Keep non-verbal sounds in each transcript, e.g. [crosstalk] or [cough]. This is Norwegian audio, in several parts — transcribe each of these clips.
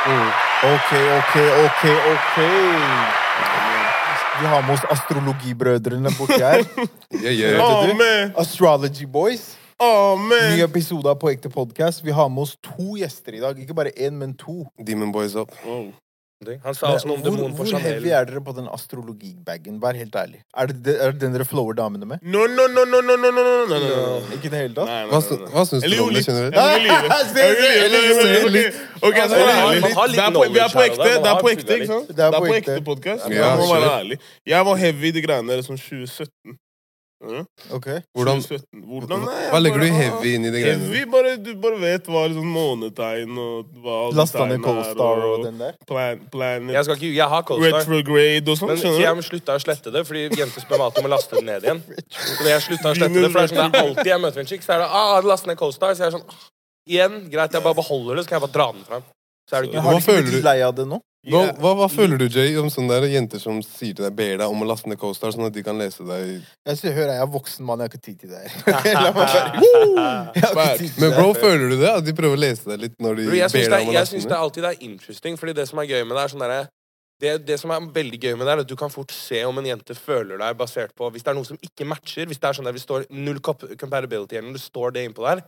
Ok, ok, ok, ok. Vi har med oss astrologibrødrene borti her. yeah, yeah. Oh, Astrology boys. Oh, Ny episode av På ekte podcast. Vi har med oss to gjester i dag. Ikke bare én, men to. Demon Boys up. Oh. Han sa også noe om demonen på hvor heavy er dere på den astrologibagen? Vær helt ærlig. Er det, er den dere flower damene med? No, no, no, no, no, no, no, no, no, no. Ikke i det hele tatt? Hva, hva syns du om det kjenner generelt? Ok, litt Det er på- Vi er på ekte. Det er på ekte, ikke sant? Det er er på ekte. podkast. podcast. Jeg må være ærlig. Jeg var heavy i de greiene der som 2017. Ja, Ok. Hvordan, 2017. Hvordan? er jeg hva legger du heavy inn i det greiene? Heavy, bare, du bare vet hva liksom månetegn og hva Lasta ned Coldstar og, og den der? plan, planet, Jeg skal ikke Jeg har Coldstar retrograde og sånn. Men Skjønner jeg du? må slutte å slette det, fordi jenter spør meg om å laste det ned igjen. Så når jeg slutta å slette det, for det er sånn det er alltid jeg møter en chick, så er det ah, last ned Coldstar Så jeg er sånn ah, Igjen, greit, jeg bare beholder det, så kan jeg bare dra den fram. Så er det ikke har Hva du ikke føler blitt du? lei av det nå? Hva, hva, hva føler du, Jay, om sånne der jenter som sier til deg, ber deg om å laste ned CoStar, sånn at de kan lese deg Jeg sier, hør, jeg er voksen mann, jeg har ikke tid til det her. [laughs] Jeg Men bro, føler du det? At de prøver å lese deg litt når de Bro, ber deg er- om å jeg laste syns det alltid er interesting, fordi det som er gøy med det, er sånn derre det, det som er veldig gøy med det, er at du kan fort se om en jente føler deg basert på Hvis det er noe som ikke matcher, hvis det er sånn der vi står null comparability, compatibility, eller det står det innpå der,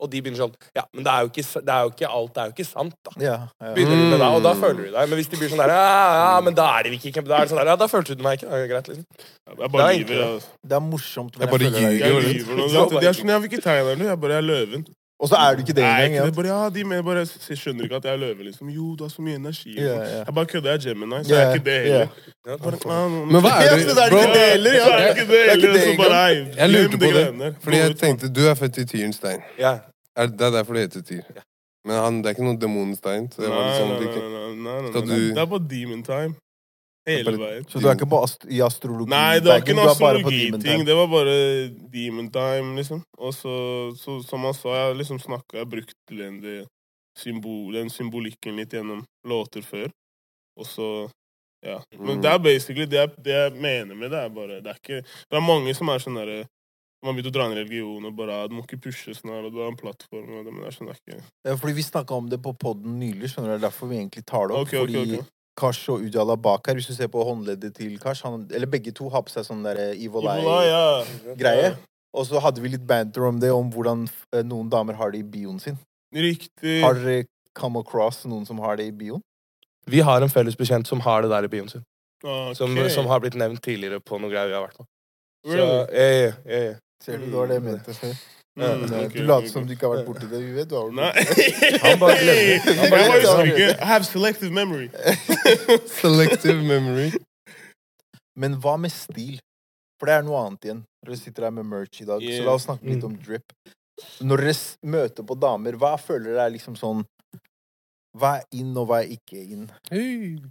og de begynner sånn Ja, men det er jo ikke, det er jo ikke alt, det er jo ikke sant, da. Ja, ja. Begynner de med deg, og da Mm. føler du deg. Men hvis de blir sånn der Ja, ja, men da er det ikke Da er det sånn der, ja, da følte du meg ikke. Ja, greit, liksom. Jeg er bare Det er lyver. altså. Det er morsomt, men Jeg bare jeg føler deg ljuger. Jeg Gjør det. lyver nå. Det er sånn, jeg vil ikke tegne deg, jeg bare jeg er løven. Og så er du ikke det engang. Ja. Bare, ja, de med bare, jeg skjønner ikke at jeg er løve, liksom. Jo, du har så mye energi. Yeah, sånn. Jeg bare kødder, jeg er Gemini, så jeg er ikke det heller. Yeah. Bare, Men hva er du det er ikke det heller, ja. det er ikke det så jeg lurte på det, fordi jeg tenkte du er født i tyrens tegn. Ja. Er, det er derfor det heter tyr. Men han, det er ikke noe demonens tegn. Så det var Nei, liksom nei, det nei, ikke- nei, nei, nei, nei. Det er bare demon time. Hele veien. Så du er ikke på ast i astrologi? Nei, det var ikke en astrologiting. Det var bare demon time, liksom. Og så, så som han sa, jeg liksom snakka Jeg brukte den, symbol, den symbolikken litt gjennom låter før. Og så Ja. Men Mm. det er basically det jeg, det jeg mener med det, er bare Det er ikke Det er mange som er sånn derre man begynte å dra inn religion og bare 'Du må ikke pushe sånn her, og du har en plattform' og det, Men det er sånn det er ikke Ja, fordi vi snakka om det på poden nylig, skjønner du. Det er derfor vi egentlig tar det opp. Ok, ok, fordi ok. Kash og Ujala bak her, hvis du ser på håndleddet til Kash han, Eller begge to har på seg sånn der Evil Eye-greie. ja. Og så hadde vi litt banter om det, om hvordan eh, noen damer har det i bioen sin. Riktig. Har dere come across noen som har det i bioen? Vi har en felles bekjent som har det der i bioen sin. Okay. Som, som har blitt nevnt tidligere på noe greier vi har vært på. Really? ja, ja, ja, ja. Ser du, du har det mente før. Mm, eh, du later ok, som du ikke har vært borti det. Vi vet du har vært borti [laughs] Han bare glemmer. [laughs] Han bare bare glemmer. I have selective memory. [laughs] Selective memory. Men hva med stil? For det er noe annet igjen. Dere sitter her med merch i dag, så Yeah. la oss snakke litt Mm. om drip. Når dere møter på damer, hva føler dere er liksom sånn Hva er inn, og hva er ikke inn?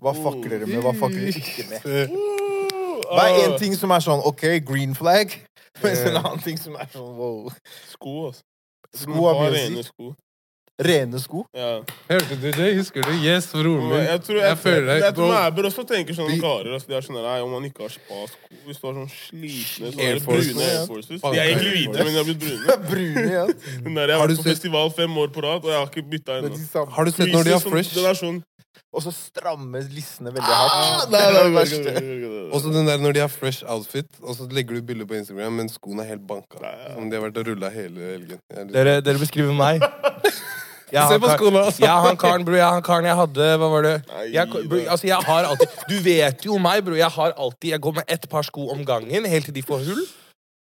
Hva fucker dere med, hva fucker dere ikke med? Hva er en ting som er sånn OK, green flag, [laughs] mens en annen ting som er sånn wow. Sko, altså. Sko har mye å si. Rene sko? Ja. Hørte du det? Husker du? Yes, broren min. Jeg tror Jeg jeg, føler deg, jeg, tror jeg bør også tenke sånne De- karer. Altså, de er sånn nei, Om man ikke har spa-sko Hvis du har sånn slitne sånne Air Force. brune Air Forces De er egentlig hvite, men de har blitt brune. [laughs] Brune, ja. [laughs] Den der, jeg Har har vært på sett- festival fem år på rad, og jeg har ikke bytta ennå. Har du sett når de har Freezes, fresh? Den er sånn Og så stramme lissene veldig hardt. Ah, det er det verste. Og så den der når de har fresh outfit, og så legger du bilde på Instagram, men skoene er helt banka. Som de har vært og rulla hele helgen. Er Dere, dere beskriver meg. [laughs] Jeg Se på skoene, altså! Har han karen, bro. Har han karen jeg hadde Hva var det? Jeg, bro, altså, jeg har alltid Du vet jo meg, bro. Jeg har alltid Jeg går med ett par sko om gangen, helt til de får hull.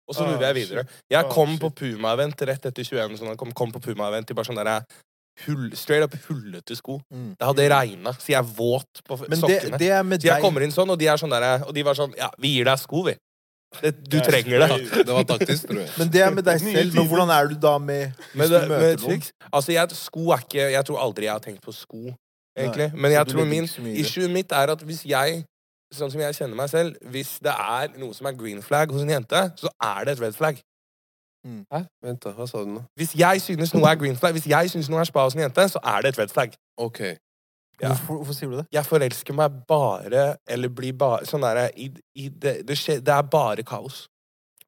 Og så Ah, mover jeg videre. Jeg Ah, kom på Puma-event rett etter 21. Sånn, jeg kom, kom på Puma-event i bare sånn der hull, straight up hullete sko. Mm. Det hadde regna, så jeg er våt på Men det, sokkene. det er med så jeg kommer inn sånn, og de er sånn der, Og de var sånn Ja, vi gir deg sko, vi. Det, du Ja, trenger det. Det var taktisk, tror jeg. Men det er med deg selv. Men hvordan er du da med Hvis Men du møter noen? Altså, jeg, sko er ikke Jeg tror aldri jeg har tenkt på sko, egentlig. Men jeg tror min issue mitt er at hvis jeg Sånn som jeg kjenner meg selv Hvis det er noe som er green flag hos en jente, så er det et red flag. Hæ? Vent, da. Hva sa du nå? Hvis jeg synes noe er green flag, hvis jeg synes noe er spa hos en jente, så er det et red flag. OK. Ja. Hvorfor, hvorfor sier du det? Jeg forelsker meg bare, eller blir bare sånn derre i, i det, det, skje, det er bare kaos.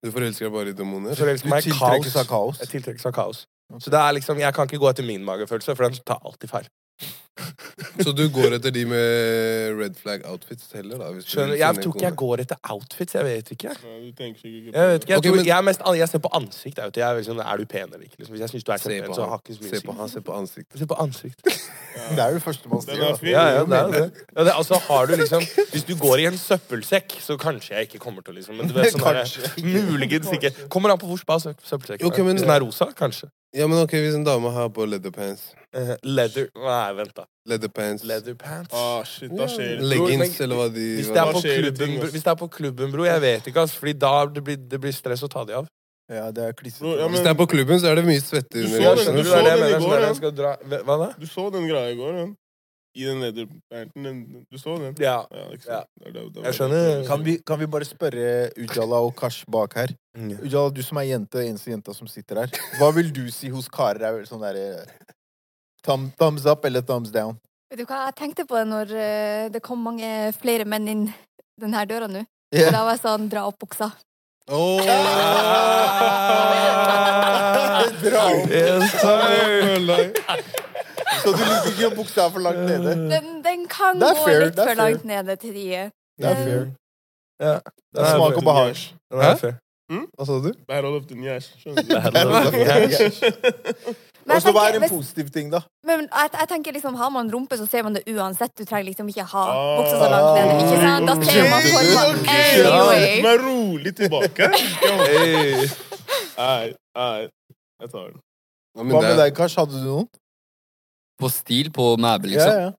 Du forelsker deg bare i demoner? Du tiltrekkes av kaos. Jeg tiltrekkes av kaos. Så det er liksom, jeg kan ikke gå etter min magefølelse, for den tar alltid feil. Så du går etter de med red flag outfits heller, da? Hvis Skjønner, jeg tror ikke jeg går etter outfits. Jeg vet ikke. Ja, du tenker sikkert ikke på Jeg vet ikke, jeg, tror, men- jeg, er mest, jeg ser på ansikt. Jeg jeg er, sånn, er du pen eller ikke? Liksom. Hvis jeg syns du er Se så har ikke så mye Se å si. på han, se på ansikt. Se på ansikt. [laughs] Det er jo det første man Den sier. er da. fin. Ja, ja, det er det. Ja, det altså, har du liksom, hvis du går i en søppelsekk, så kanskje jeg ikke kommer til å liksom Men du vet sånn Kanskje. Muligens ikke. Kommer an på hvor spa søppelsekken Ok, men- Hvis den er rosa, kanskje. Ja, men ok, Hvis en dame har på leather pants uh, leather Nei, vent, da. Leather pants Leather pants. Ah, shit, da skjer det. Leggings, eller hva de Hvis det, er på klubben, hvis det er på klubben, bro, jeg vet ikke, ass. Fordi da det blir det blir stress å ta de av. Ja, det er klissete. Bro, ja, men- Hvis det er på klubben, så er det mye svette Du så den- du du så den i går, ja. dra Hva da? Du så den greia i går, ja. I den nederpanten. Den, du så den? Ja. Ja, ikke Ja. Det er det- det Jeg skjønner. Kan vi, kan vi bare spørre Ujala og Kash bak her? Ujala, du som er jente, eneste jenta som sitter her. Hva vil du si hos karer? Er vel sånn derre thumb, Thumbs up eller thumbs down? Vet du hva, jeg tenkte på det når eh, det kom mange flere menn inn den her døra nå. Yeah. Og Da var jeg sånn, dra opp buksa. Åh! Dra opp. Yes. Så du liker ikke at buksa er for langt nede? Den, den kan gå fair, litt for langt nede til de Det er fair. Ja. Det er smak og behag. Fair. Hva sa du? Battle of the Nyash. Battle of the Og jeg så hva er en hvis, positiv ting, da? men jeg, jeg tenker liksom, Har man rumpe, så ser man det uansett. Du trenger liksom ikke ha Ah. buksa så langt nede. Ikke sant? Da ser man formen. Anyway. Men rolig tilbake. Nei, nei. Jeg tar den. Hva med deg, Kash? Hadde du noen? På stil på mæbe, liksom? Ja, ja.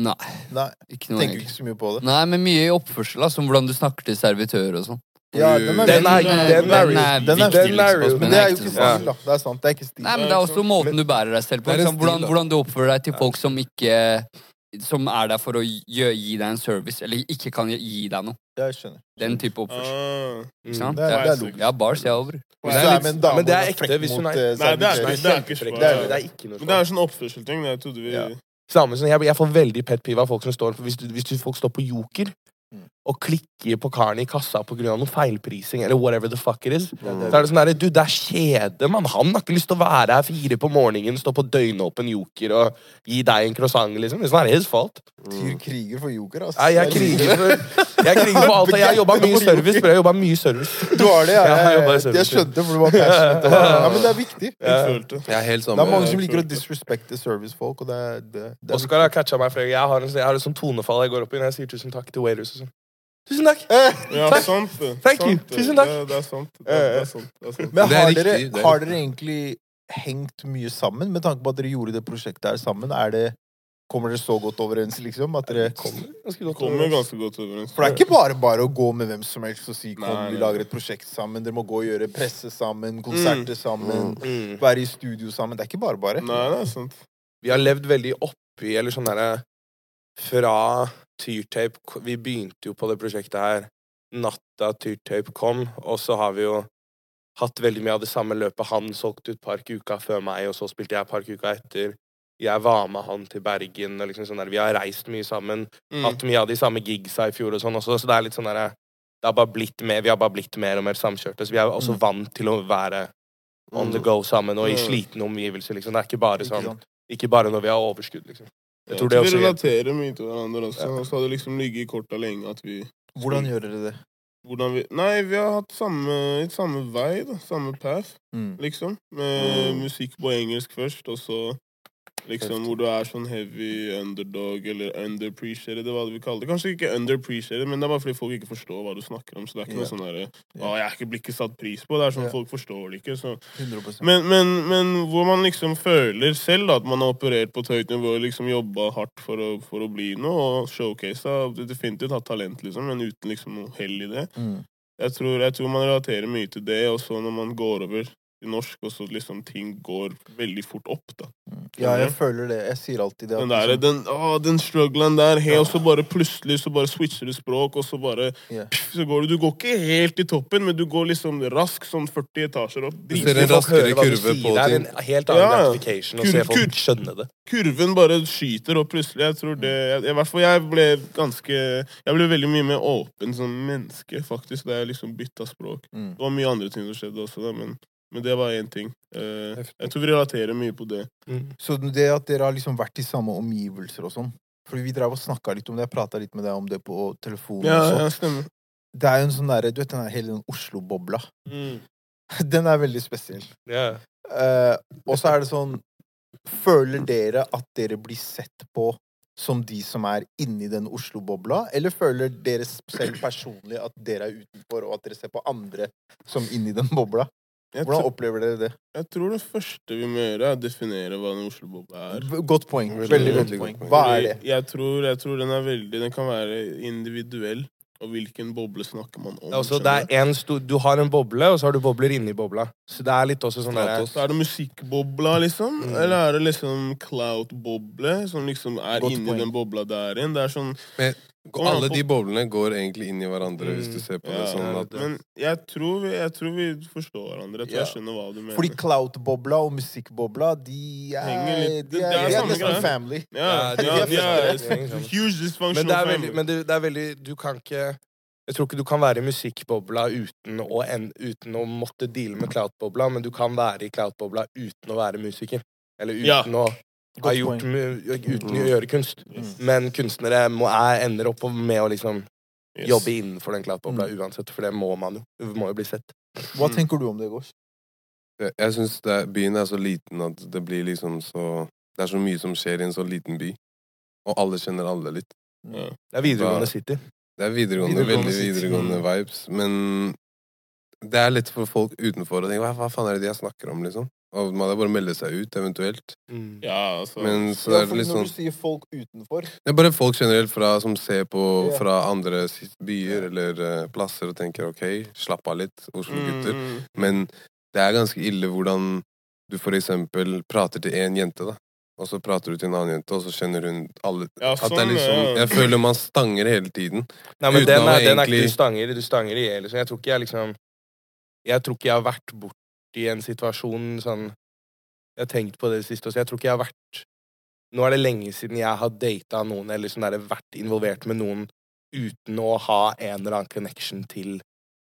Nei, Nei, ikke noe tenker egentlig. ikke så mye på det. Nei, men mye i oppførsel, da, som hvordan du snakker til servitør og sånn. Ja, den er, Den er, den er, Den er er er liksom, men det er jo ikke stil, da. Det er sant. Det er ikke stil. Nei, men det er også måten du bærer deg selv på. Er Liksom, hvordan, hvordan du oppfører deg til folk som ikke Som er der for å gi, gi deg en service, eller ikke kan gi deg noe. Jeg skjønner. Den type oppførsel. Ah. Ikke sant? Det er- det er bars, jeg er er dame men det er ekte, hvis hun er- eh, Nei, det er ikke- er svar. Det er- er ikke noe Men det er sånn oppførselting. Det trodde vi Samme som jeg, får veldig pet piv av folk som står Hvis, folk står på Joker Mm. Og klikker på karen i kassa pga. noe feilprising eller whatever the fuck it is. Mm. Så er det sånn der, du, det er kjede, mann. Han har ikke lyst til å være her fire på morgenen, stå på døgnåpen Joker og gi deg en croissant, liksom. It's not his fault. Tyr kriger for joker, ass. Nei, jeg kriger for Jeg kriger for alt. Jeg har jobba [laughs] mye service, bro. Jeg jobba mye service. Du har det, ja. [laughs] Jeg Jeg, service. jeg skjønte, for du var passionate. [laughs] Ja, men det er viktig. Jeg følte. Jeg er helt Det er mange som liker å disrespekte servicefolk, og det er, det, det er Oskar har catcha meg flere Jeg har, en, jeg har et sånt tonefall jeg går opp i når jeg sier tusen takk til waiters og sånn. Tusen takk! viktig. Ja, Takk. sant det. Thank you. Det. Tusen takk. Det, det er sant. Det er, det er sant. Det er sant. Men har, dere, det er har dere egentlig hengt mye sammen, med tanke på at dere gjorde det prosjektet her sammen? Er det, kommer dere så godt overens, liksom? At dere, Kommer ganske godt Kommer ganske godt overens. for det er ikke bare bare å gå med hvem som helst og si kom, Nei, vi lager et prosjekt sammen. Dere må gå og gjøre presse sammen, konserter sammen, Mm. være i studio sammen. Det er ikke bare bare. Nei, det er sant. Vi har levd veldig oppi, eller sånn derre Fra Tyrtape Vi begynte jo på det prosjektet her natta Tyrtape kom, og så har vi jo hatt veldig mye av det samme løpet. Han solgte ut Parkuka før meg, og så spilte jeg Parkuka etter. Jeg var med han til Bergen. Og liksom sånn der. Vi har reist mye sammen. Mm. Hatt mye av de samme gigsa i fjor og sånn også, så det er litt sånn derre det har bare blitt mer, Vi har bare blitt mer og mer samkjørte, så vi er også Mm. vant til å være on the go sammen og i slitne omgivelser. liksom. Det er ikke bare sånn ikke bare når vi har overskudd, liksom. Jeg tror det vi også relaterer mye til hverandre også. Og så har det liksom ligget i korta lenge at vi Hvordan gjør dere det? hvordan vi, Nei, vi har hatt samme, samme vei, da. Samme path, Mm. liksom. Med Mm. musikk på engelsk først, og så liksom hvor du er sånn heavy underdog eller underappreciated, hva du vil kalle det. Kanskje ikke underappreciated, men det er bare fordi folk ikke forstår hva du snakker om. Så det er ikke yeah. noe sånn derre Ja. Å, jeg ikke blir ikke satt pris på. Det er sånn yeah. folk forstår det ikke. Så men, men, men hvor man liksom føler selv da, at man har operert på et høyt nivå og liksom jobba hardt for å, for å bli noe, og showcasa definitivt hatt talent, liksom, men uten liksom noe hell i det. mm. Jeg tror, jeg tror man relaterer mye til det, og så når man går over norsk, og så liksom ting går veldig fort opp, da. Ja, jeg føler det. Jeg sier alltid det. Den der, liksom- den, å, den strugglen der, he, og så bare plutselig så bare switcher du språk, og så bare Ja. så går du, du går ikke helt i toppen, men du går liksom raskt, sånn 40 etasjer opp. Du ser en raskere kurve på ting. Det er en helt annen Ja. gratification å se folk skjønne det. kurven bare skyter opp plutselig. Jeg tror det, jeg, I hvert fall jeg ble ganske Jeg ble veldig mye mer åpen som menneske, faktisk, da jeg liksom bytta språk. Mm. Det var mye andre ting som skjedde også, da, men Men det var én ting. Eh, jeg tror vi relaterer mye på det. Så det at dere har liksom vært i samme omgivelser og sånn Fordi vi drev og snakka litt om det, jeg prata litt med deg om det på telefonen Ja, ja, stemmer. Det er jo en sånn derre Du vet den der hele den Oslo-bobla. [laughs] Den er veldig spesiell. Yeah. Eh, og så er det sånn Føler dere at dere blir sett på som de som er inni den Oslo-bobla, eller føler dere selv personlig at dere er utenfor, og at dere ser på andre som inni den bobla? Hvordan opplever dere det? jeg tror det første vi må gjøre, er å definere hva en Oslo-bobla er. Godt poeng. Veldig, Veldig veldig godt poeng. Hva er det? Jeg tror, jeg tror den er veldig Den kan være individuell. Og hvilken boble snakker man om? En stor, du har en boble, og så har du bobler inni bobla. Så det er litt også sånn der, Så er det musikkbobla, liksom? Mm. Eller er det liksom clout-boble, som liksom er inni den bobla der igjen? Det er sånn Alle de boblene går egentlig inn i hverandre, hvis Mm. du ser på ja, det sånn at Men jeg tror, vi, jeg tror vi forstår hverandre. Jeg tror Ja. jeg skjønner hva du mener. Fordi cloud-bobla og musikkbobla, de er, Henger litt- de det er, er de er nesten greie. family. ja, de, ja, de er huge dysfunctional Men det er family. veldig, men det, det er veldig Du kan ikke Jeg tror ikke du kan være i musikkbobla uten å, en, uten å måtte deale med cloud-bobla, men du kan være i cloud-bobla uten å være musiker. Eller uten Ja. å ha Godt gjort uten å gjøre kunst. Yes. Men kunstnere må, jeg ender opp med å liksom Yes. jobbe innenfor den clout-bobla Mm. uansett, for det må man jo. det må jo bli sett. Hva Mm. tenker du om det, Gås? Jeg, jeg syns byen er så liten at det blir liksom så Det er så mye som skjer i en så liten by. Og alle kjenner alle litt. Ja. Det er videregående Da- city. Det er videregående, Videregående veldig videregående videregående vibes. Men det er litt for folk utenfor å tenke hva, hva faen er det de snakker om, liksom? Og man hadde bare å melde seg ut, eventuelt. Mm. Ja, altså Men så Ja, er det litt når sånn du sier folk utenfor Det er bare folk generelt fra, som ser på yeah. fra andre byer eller uh, plasser og tenker OK, slapp av litt, Oslo-gutter. Mm. Men det er ganske ille hvordan du for eksempel prater til én jente, da. Og så prater du til en annen jente, og så kjenner hun alle Ja, At det er sånn, liksom. Jeg føler man stanger hele tiden. Nei, men Uten den å er, den er ikke du stanger, du stanger i hjel. Liksom. Jeg tror ikke jeg liksom Jeg tror ikke jeg har vært borti en situasjon sånn Jeg har tenkt på det siste også. Jeg tror ikke jeg har vært Nå er det lenge siden jeg har data noen eller sånn der, vært involvert med noen uten å ha en eller annen connection til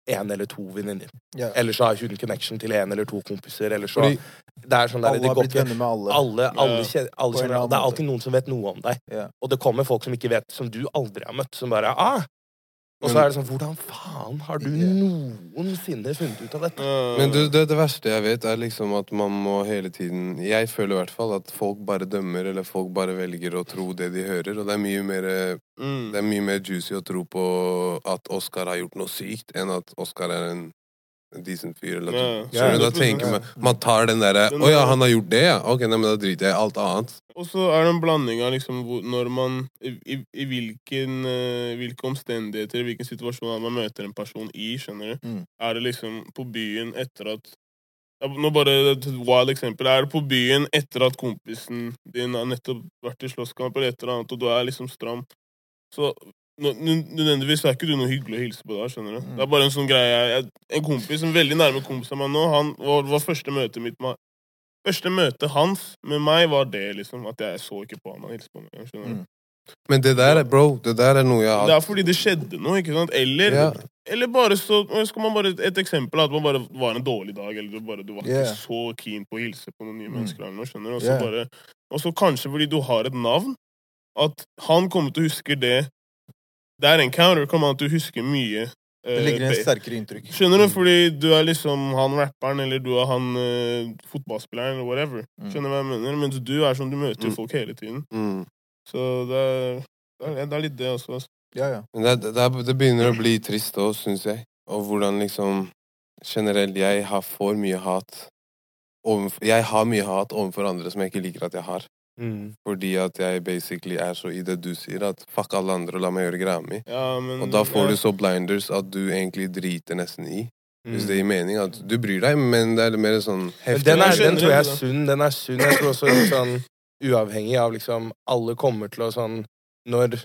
en eller to venninner. ja. Eller så har hun connection til en eller to kompiser. Eller så Fordi Det er sånn der, Alle det har blitt venner med alle. alle, alle, Ja. kjenner, alle kjenner, Det er alltid noen som vet noe om deg. Ja. Og det kommer folk som ikke vet, som du aldri har møtt, som bare ah! Og så er det sånn Hvordan faen har du noensinne funnet ut av dette? Men du, det, det verste jeg vet, er liksom at man må hele tiden Jeg føler i hvert fall at folk bare dømmer, eller folk bare velger å tro det de hører. Og det er mye mer, Mm. det er mye mer juicy å tro på at Oscar har gjort noe sykt, enn at Oscar er en en decent fyr. Eller Ja. du- Da tenker man Man tar den derre Å ja, han har gjort det, ja? Ok, nei, men da driter jeg i alt annet. Og så er det en blanding av liksom når man I, i, i hvilken, uh, hvilke omstendigheter, i hvilken situasjon man møter en person i, skjønner du. Mm. Er det liksom på byen etter at Nå bare et wild eksempel. Er det på byen etter at kompisen din har nettopp vært i slåsskamp eller et eller annet, og du er liksom stram, så Nødvendigvis er ikke du noe hyggelig å hilse på da, skjønner du. Mm. Det er bare en sånn greie jeg, En kompis, en veldig nærme kompis av meg nå, han var, var første møtet mitt med Første møte hans med meg var det, liksom. At jeg så ikke på han og hilste på meg. skjønner du. Mm. Men det der, er- bro, det der er noe jeg Det er fordi det skjedde noe, ikke sant? Eller, Ja. eller bare så skal man bare, Et eksempel at man bare var en dårlig dag, eller du, bare, du var Yeah. ikke så keen på å hilse på noen nye Mm. mennesker. eller noe, skjønner du? Og så Yeah. bare, kanskje fordi du har et navn, at han kommer til å huske det Det er encounter, kommer an til å huske mye. Det ligger en sterkere inntrykk. Skjønner du? Fordi du er liksom han rapperen, eller du er han uh, fotballspilleren, eller whatever. Mm. Skjønner du hva jeg mener? Mens du er sånn, du møter Mm. folk hele tiden. mm. Så det er, det er, litt det også. Altså. Ja, ja. Men det, det, det begynner å bli trist òg, syns jeg. Og hvordan liksom Generelt, jeg har for mye hat overfor, Jeg har mye hat overfor andre som jeg ikke liker at jeg har. Mm. Fordi at jeg basically er så i det du sier, at fuck alle andre og la meg gjøre greia mi. Ja, men, Og da får ja. du så blinders at du egentlig driter nesten i. Hvis Mm. det gir mening. At du bryr deg, men det er mer sånn heftig. Den, er, den tror jeg er sunn. Den er sunn. Jeg tror også sånn uavhengig av liksom Alle kommer til å sånn Når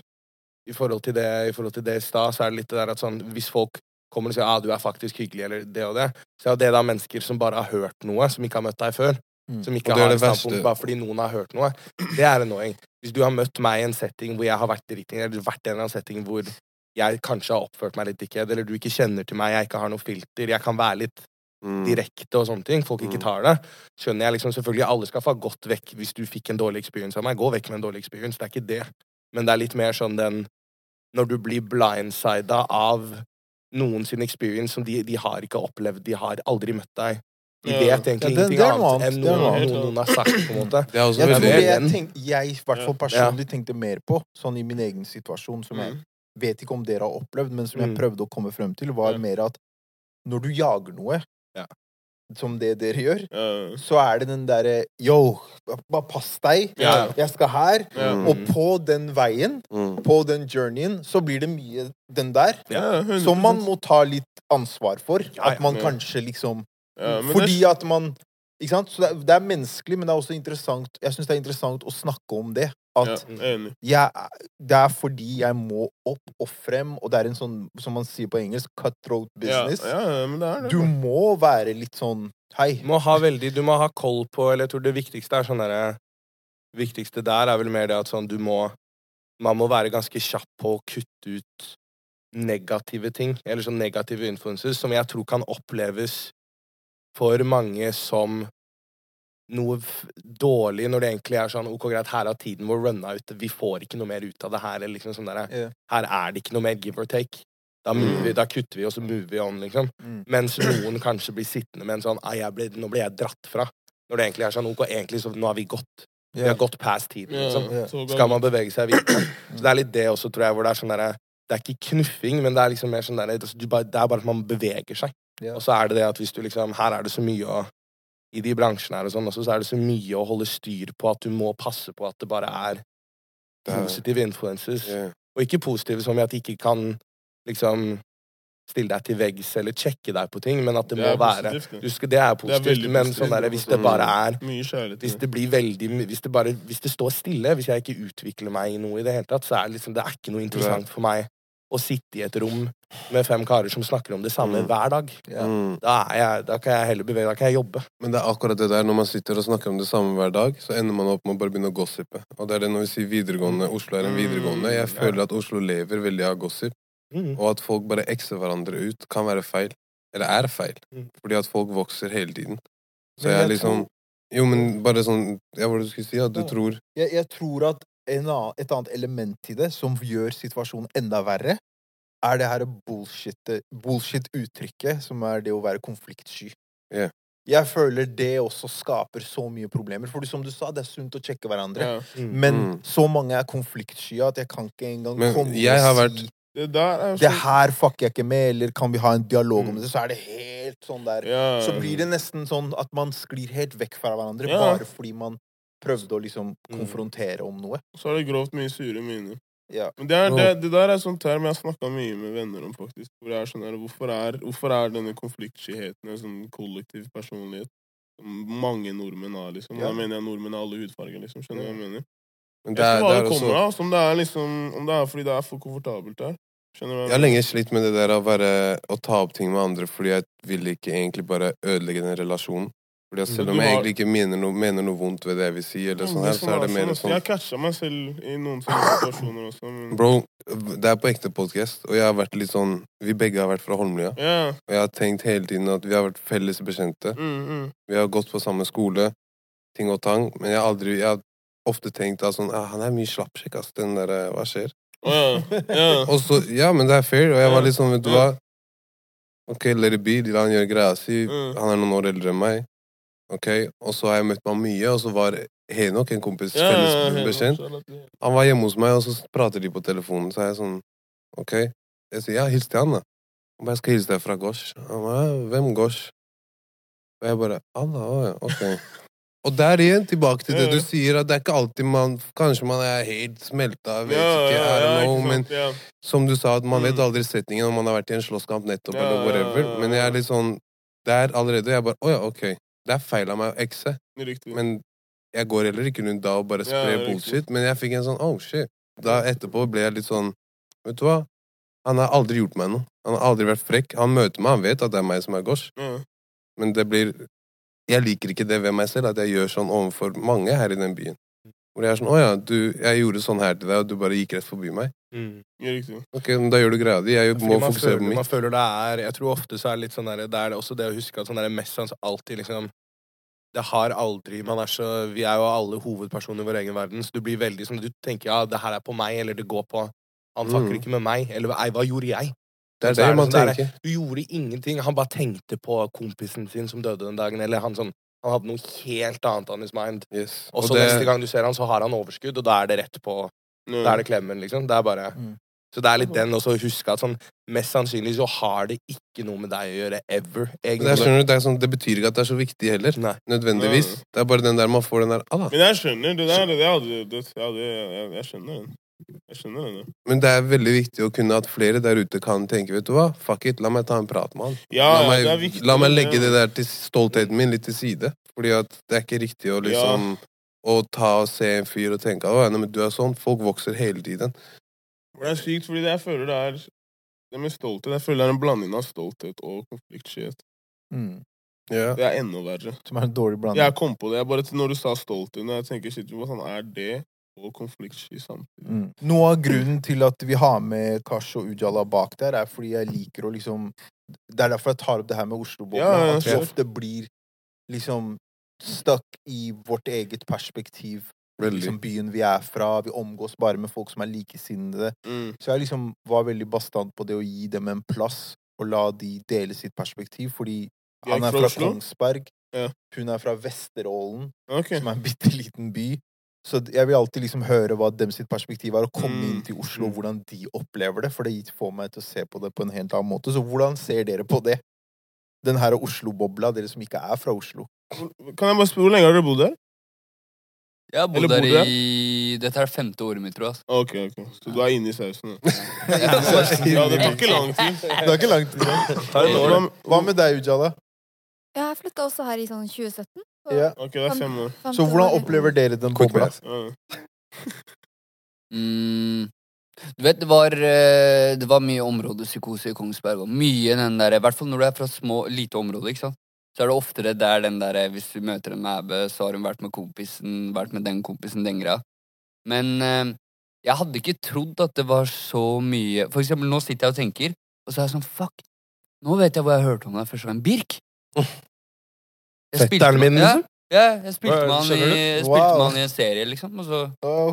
I forhold til det i forhold til det i stad, så er det litt det der at sånn Hvis folk kommer og sier ah, du er faktisk hyggelig, eller det og det, så er det da mennesker som bare har hørt noe, som ikke har møtt deg før. Mm. Som ikke har et standpunkt bare fordi noen har hørt noe. Det er annoying. Hvis du har møtt meg i en setting hvor jeg har vært driting, eller vært i en eller annen setting hvor jeg kanskje har oppført meg litt dickhead, eller du ikke kjenner til meg, jeg ikke har noe filter, jeg kan være litt Mm. direkte og sånne ting. Folk ikke Mm. tar det. Skjønner jeg liksom Selvfølgelig alle skal få gått vekk hvis du fikk en dårlig experience av meg. Gå vekk med en dårlig experience. Det er ikke det. Men det er litt mer sånn den Når du blir blindsida av noen sin experience som de, de har ikke opplevd, de har aldri møtt deg. Ja. vet Ja, egentlig det- ingenting det annet annet. enn Det noe, annet. noen har sagt, på en måte. Det er også Jeg veldig det jeg, tenk, jeg i hvert fall personlig tenkte mer på, sånn i min egen situasjon, som jeg Mm. vet ikke om dere har opplevd, men som jeg Mm. prøvde å komme frem til, var mer at når du jager noe, som det dere gjør, uh. så er det den derre Yo, bare pass deg. Yeah. Jeg skal her. Ja. Mm. Og på den veien, mm. på den journeyen, så blir det mye den der. Yeah, Som man må ta litt ansvar for. Ja, At man ja. kanskje liksom Ja, Fordi det, at man Ikke sant? Så det er, det er menneskelig, men det er også interessant Jeg syns det er interessant å snakke om det. At ja, jeg det er fordi jeg må opp og frem, og det er en sånn, som man sier på engelsk, cutthroat business. ja, ja, men det er det. Du må være litt sånn Hei. Du må ha veldig Du må ha koll på Eller jeg tror det viktigste er sånn derre Viktigste der er vel mer det at sånn du må Man må være ganske kjapp på å kutte ut negative ting, eller sånn negative influences, som jeg tror kan oppleves for mange som noe f- dårlig, når det egentlig er sånn Ok, greit, her har tiden vår runna ut, vi får ikke noe mer ut av det her, eller liksom sånn der, yeah. Her er det ikke noe mer give or take. Da, mover, vi- da kutter vi, og så mover vi on, liksom. Mm. Mens noen kanskje blir sittende med en sånn «Ai, jeg ble, Nå ble jeg dratt fra. Når det egentlig er sånn Ok, egentlig så nå har vi gått. Vi har gått past tiden, liksom. Yeah, yeah. Skal man bevege seg videre. [clears throat] Så det er litt det også, tror jeg, hvor det er sånn derre Det er ikke knuffing, men det er liksom mer sånn derre altså, du bare- Det er bare at man beveger seg. Ja. Og så er det det at hvis du liksom Her er det så mye å I de bransjene her og sånn også, så er det så mye å holde styr på at du må passe på at det bare er er- positive influences. Yeah. Og ikke positive som i at de ikke kan liksom stille deg til veggs eller sjekke deg på ting, men at det, Det må er være det. du skal, Det er positivt, veldig men positivt, sånn der, er hvis det bare er Mye kjærlighet. hvis det blir veldig hvis det, bare, hvis det står stille, hvis jeg ikke utvikler meg i noe i det hele tatt, så er det liksom Det er ikke noe interessant for meg å sitte i et rom med fem karer som snakker om det samme Mm. hver dag. Ja. Mm. Da, er jeg, da kan jeg heller bevege, da kan jeg jobbe. Men det er akkurat det der, når man sitter og snakker om det samme hver dag, så ender man opp med å bare begynne å gossipe. Og det er det når vi sier videregående, Oslo er en Mm, videregående. Jeg ja. føler at Oslo lever veldig av gossip, Mm. og at folk bare ekser hverandre ut, kan være feil. Eller er feil. Mm. Fordi at folk vokser hele tiden. Så jeg er liksom Jo, men bare sånn Ja, hva var det du skulle si? At du Ja. tror Jeg, jeg tror at annen, et annet element i det som gjør situasjonen enda verre, er det her bullshit- bullshit-uttrykket, som er det å være konfliktsky. Yeah. Jeg føler det også skaper så mye problemer. For som du sa, det er sunt å sjekke hverandre. Ja. Mm. Men Mm. så mange er konfliktsky at jeg kan ikke engang Men komme jeg har og vært- si Det der er jo det her fucker jeg ikke med, eller kan vi ha en dialog om Mm. det? Så er det helt sånn der. ja. Så blir det nesten sånn at man sklir helt vekk fra hverandre Ja. bare fordi man prøvde å liksom Mm. konfrontere om noe. Så er det grovt mye sure miner. Ja. Men det, er, det, det der er sånn term jeg har snakka mye med venner om, faktisk. Hvor er sånn her, hvorfor, er, hvorfor er denne konfliktskyheten en sånn kollektiv personlighet? Som Mange nordmenn har, liksom. Ja. Da mener jeg nordmenn av alle hudfarger, liksom. Skjønner du hva jeg mener? Men Jeg det vet er, ikke hva det det er kommer også av. Om det er liksom Om det er fordi det er for komfortabelt der. Skjønner du hva Jeg har lenge slitt med det der å, være, å ta opp ting med andre fordi jeg vil ikke egentlig bare ødelegge den relasjonen. Fordi selv om jeg egentlig ikke mener noe, mener noe vondt ved det jeg vil si, eller sånn her, så er det mer sånn Jeg catcha meg selv i noen situasjoner også. Men... Bro, det er på ekte podcast, og jeg har vært litt sånn Vi begge har vært fra Holmlia. Yeah. Og jeg har tenkt hele tiden at vi har vært felles bekjente. Mm, mm. Vi har gått på samme skole, ting og tang. Men jeg har aldri Jeg har ofte tenkt at sånn ah, Han er mye slappsjekk, ass. Den derre Hva skjer? Yeah. [laughs] Og så Ja, men det er fair. Og jeg var litt sånn, vet du hva Ok, let it be. La han gjøre greia si. Mm. Han er noen år eldre enn meg. Ok, Og så har jeg møtt meg mye, og så var Henok, en kompis, Ja, ja, felles bekjent, han var hjemme hos meg, og så prater de på telefonen. Så er jeg sånn Ok. Jeg sier ja, hils til han, da. Han bare, jeg skal hilse deg fra Gosh. Han bare, hvem Gosh? Og jeg bare Allah, å ja, ok. Og der igjen, tilbake til det Ja, du sier, at det er ikke alltid man Kanskje man er helt smelta, vet Ja, ikke, ja, I ja, know, ikke men ja. som du sa, at man vet Mm. aldri setningen om man har vært i en slåsskamp nettopp, Ja, eller whatever. ja, ja. Men jeg er litt sånn der allerede. Jeg bare Å ja, ok. Det er feil av meg å ekse. Riktig. Men jeg går heller ikke rundt da og bare sprer ja, bullshit. Men jeg fikk en sånn oh shit. Da etterpå ble jeg litt sånn Vet du hva? Han har aldri gjort meg noe. Han har aldri vært frekk. Han møter meg, han vet at det er meg som er Gosh. ja. Men det blir Jeg liker ikke det ved meg selv, at jeg gjør sånn overfor mange her i den byen. Hvor jeg er sånn Å ja, du, jeg gjorde sånn her til deg, og du bare gikk rett forbi meg. Mm. Ja, riktig. Ok, men Da gjør du greia di. Jeg må fokusere føler, på man føler det er Jeg tror ofte så er det litt sånn der, Det er det også det å huske at sånn der mest sanns alltid liksom Det har aldri Man er så Vi er jo alle hovedpersoner i vår egen verden, så du blir veldig sånn Du tenker ja, det her er på meg, eller det går på Han fucker Mm. ikke med meg. Eller ei, hva gjorde jeg? Det er det, er det man sånn der- tenker. Du gjorde ingenting. Han bare tenkte på kompisen sin som døde den dagen, eller han sånn Han hadde noe helt annet on his mind. Yes. Og så det- neste gang du ser han, så har han overskudd, og da er det rett på Mm. Da er det klemmen, liksom. Det er bare Mm. Så det er litt den også å huske at sånn Mest sannsynlig så har det ikke noe med deg å gjøre ever, Det, er, skjønner det, er sånn, det betyr ikke at det er så viktig heller. Nei. Nødvendigvis. Det er bare den der man får den der ah, da. Men jeg skjønner det der. Det hadde, det, det, jeg, jeg skjønner den. Jeg skjønner det. Men det er veldig viktig å kunne at flere der ute kan tenke Vet du hva, fuck it, la meg ta en prat med han. Ja, la, ja, meg, det er viktig. la meg legge det der til stoltheten min litt til side. Fordi at det er ikke riktig å liksom Å ta og se en fyr og tenke at nei, men du er sånn. Folk vokser hele tiden. Det er sykt, fordi det jeg føler det er Det med stolthet Jeg føler det er en blanding av stolthet og konfliktskyhet. Mm. Yeah. Det er enda verre. Som er en dårlig blanding. Jeg kom på det. Jeg bare, når du sa stolthet, jeg tenker shit, hva sånn er det og konfliktsky samtidig? Mm. Noe av grunnen til at vi har med Kash og Ujala bak der, er fordi jeg liker å liksom Det er derfor jeg tar opp det her med Oslo-bobla. Ja, ja, at vi ofte blir liksom stuck i vårt eget perspektiv. Veldig. Liksom byen vi er fra. Vi omgås bare med folk som er likesinnede. Mm. Så jeg liksom var veldig bastant på det å gi dem en plass og la de dele sitt perspektiv, fordi han er fra Kongsberg, Ja. hun er fra Vesterålen, okay. som er en bitte liten by. Så jeg vil alltid liksom høre hva dem sitt perspektiv er, og komme Mm. inn til Oslo, hvordan de opplever det, for det får meg til å se på det på en helt annen måte. Så hvordan ser dere på det? Den her Oslo-bobla, dere som ikke er fra Oslo. Kan jeg bare spørre, hvor lenge har dere bodd her? Jeg har bodd Eller der i Dette er femte året mitt, tror jeg. Ok, ok. Så du er inne i sausen? Ja, Ja, det tar ikke lang tid. Det tar ikke lang tid. Hva- Hva med deg, Ujala? Ja, jeg flytta også her i sånn 2017. Ja. Ok, det er fem år. Så hvordan opplever dere den Quick bobla? Mm, du vet, det var, eh, det var mye områdepsykose i Kongsberg. Og mye den der, I hvert fall når du er fra små, lite områder, ikke sant? så er det oftere der den der Hvis du møter en mæbe, så har hun vært med kompisen, vært med den kompisen, den greia. Men eh, jeg hadde ikke trodd at det var så mye For eksempel, nå sitter jeg og tenker, og så er jeg sånn Fuck, nå vet jeg hvor jeg hørte om deg første gang. Birk! [laughs] Fetteren min, liksom? ja, jeg spilte med han i, spilte Wow. med han i en serie, liksom. Og så,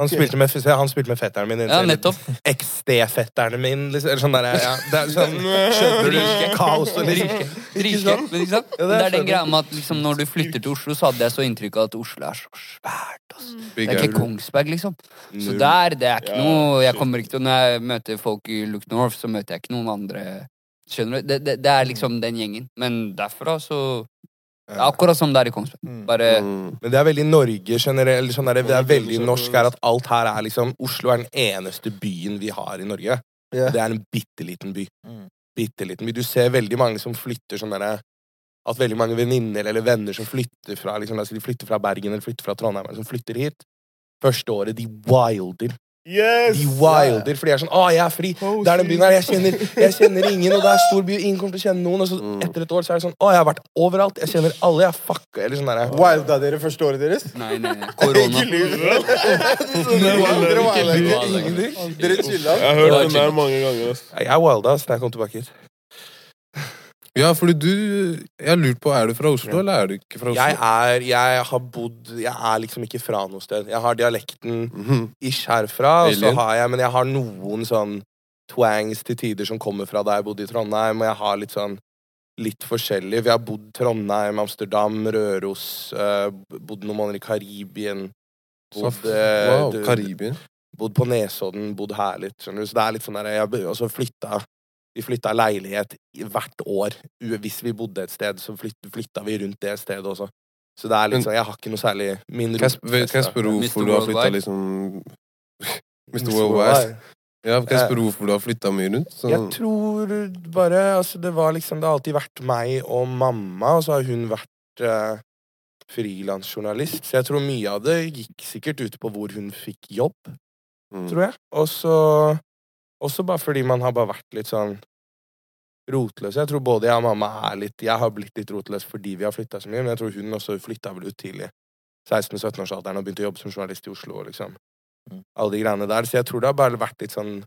Han spilte med, han spilte med fetteren min. i en ja, serie. nettopp. XD-fetteren min, liksom. Eller sånn der, ja. [laughs] Det er sånn Skjønner du? ikke Kaos og Rike. Rike. liksom. Ikke sant? Ja, det det, er den greia med at liksom, når du flytter til Oslo, så hadde jeg så inntrykk av at Oslo er så svært. Altså. Mm. Det er ikke Kongsberg, liksom. Så der, det er ikke noe Jeg kommer ikke til Når jeg møter folk i Look North, så møter jeg ikke noen andre Skjønner du? Det, det, det er liksom den gjengen. Men derfra så Akkurat som det er i Kongsberg. Mm. Bare Mm. Men det er veldig Norge generelt. Sånn der, det er veldig norsk er at alt her er liksom Oslo er den eneste byen vi har i Norge. Ja. Det er en bitte liten by. Mm. Bitte liten by. Du ser veldig mange som flytter sånn derre At veldig mange venninner eller venner som flytter fra liksom, de flytter fra Bergen eller flytter fra Trondheim, som flytter hit Første året, de wilder. Yes! De wilder, for de er sånn 'Å, jeg er fri'. Det er den byen her. Jeg kjenner, jeg kjenner ingen, og det er stor by, ingen kommer til å kjenne noen. Og så Mm. etter et år så er det sånn 'Å, jeg har vært overalt. Jeg kjenner alle. Jeg fucka'. Eller sånn derre Wilda dere første året deres? Nei, nei. Korona. [laughs] Dere ikke. Ingenting. Dere chilla? Jeg har hørt den der mange ganger. Jeg Jeg wilda ass, da jeg kom tilbake hit. Ja, fordi du Jeg har lurt på, er du fra Oslo, eller er du ikke fra Oslo? Jeg er Jeg har bodd Jeg er liksom ikke fra noe sted. Jeg har dialekten Mhm. ish herfra, og så har jeg Men jeg har noen sånn twangs til tider som kommer fra da jeg bodde i Trondheim, og jeg har litt sånn Litt forskjellig. Vi har bodd Trondheim, Amsterdam, Røros, uh, bodd noen måneder i Karibien. Bodd, eh, Wow, Karibien. bodd på Nesodden, bodd her litt. Skjønner du? Så det er litt sånn der, jeg, Og så flytta Vi flytta leilighet hvert år. Hvis vi bodde et sted, så flytta vi rundt det stedet også. Så det er liksom, Men- jeg har ikke noe særlig min Kan jeg, spørre hvorfor du har flytta liksom Mr. Mr. Worldwide. Ja, kan jeg Eh, spørre hvorfor du har flytta mye rundt? Så... Jeg tror bare Altså, det var liksom Det har alltid vært meg og mamma, og så har hun vært uh, frilansjournalist. Så jeg tror mye av det gikk sikkert ut på hvor hun fikk jobb, mm. tror jeg. Og så Også bare fordi man har bare vært litt sånn rotløs. Jeg tror både jeg og mamma er litt Jeg har blitt litt rotløs fordi vi har flytta så mye, men jeg tror hun også flytta vel ut tidlig. 16-17-årsalderen og begynte å jobbe som journalist i Oslo. liksom Mm. Alle de greiene der. Så jeg tror det har bare vært litt sånn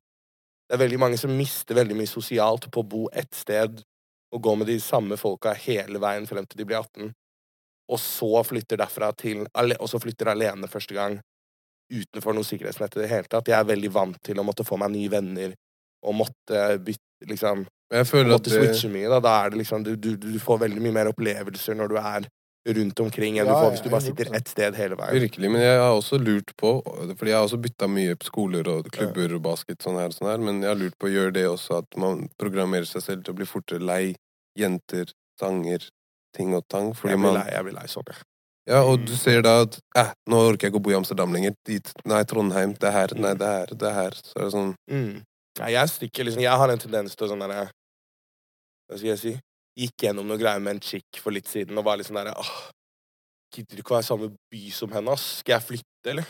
Det er veldig mange som mister veldig mye sosialt på å bo ett sted og gå med de samme folka hele veien frem til de blir 18, og så flytter derfra til Og så flytter alene første gang utenfor noe sikkerhetsnett i det hele tatt. Jeg er veldig vant til å måtte få meg nye venner og måtte bytte liksom jeg føler at måtte det, switche mye. Da, da er det liksom du, du, du får veldig mye mer opplevelser når du er rundt omkring, enn du får hvis du bare sitter 100%. ett sted hele veien. Virkelig, men jeg har også lurt på Fordi jeg har også bytta mye på skoler og klubber og basket, sånn her, og sånn her, men jeg har lurt på å gjøre det også, at man programmerer seg selv til å bli fortere lei jenter, sanger, ting og tang. Fordi Jeg blir lei, jeg blir lei sånn. jeg. Ja, og du ser da at eh, nå orker jeg ikke å bo i Amsterdam lenger. Dit. Nei, Trondheim. Det er her. Nei, det er her. Det er her. Så er det sånn Mm. Ja, jeg stikker liksom Jeg har en tendens til å sånn derre Hva skal jeg si? Gikk gjennom noe greier med en chick for litt siden og var litt sånn derre åh, Gidder du ikke å være i samme by som henne, ass? Skal jeg flytte, eller?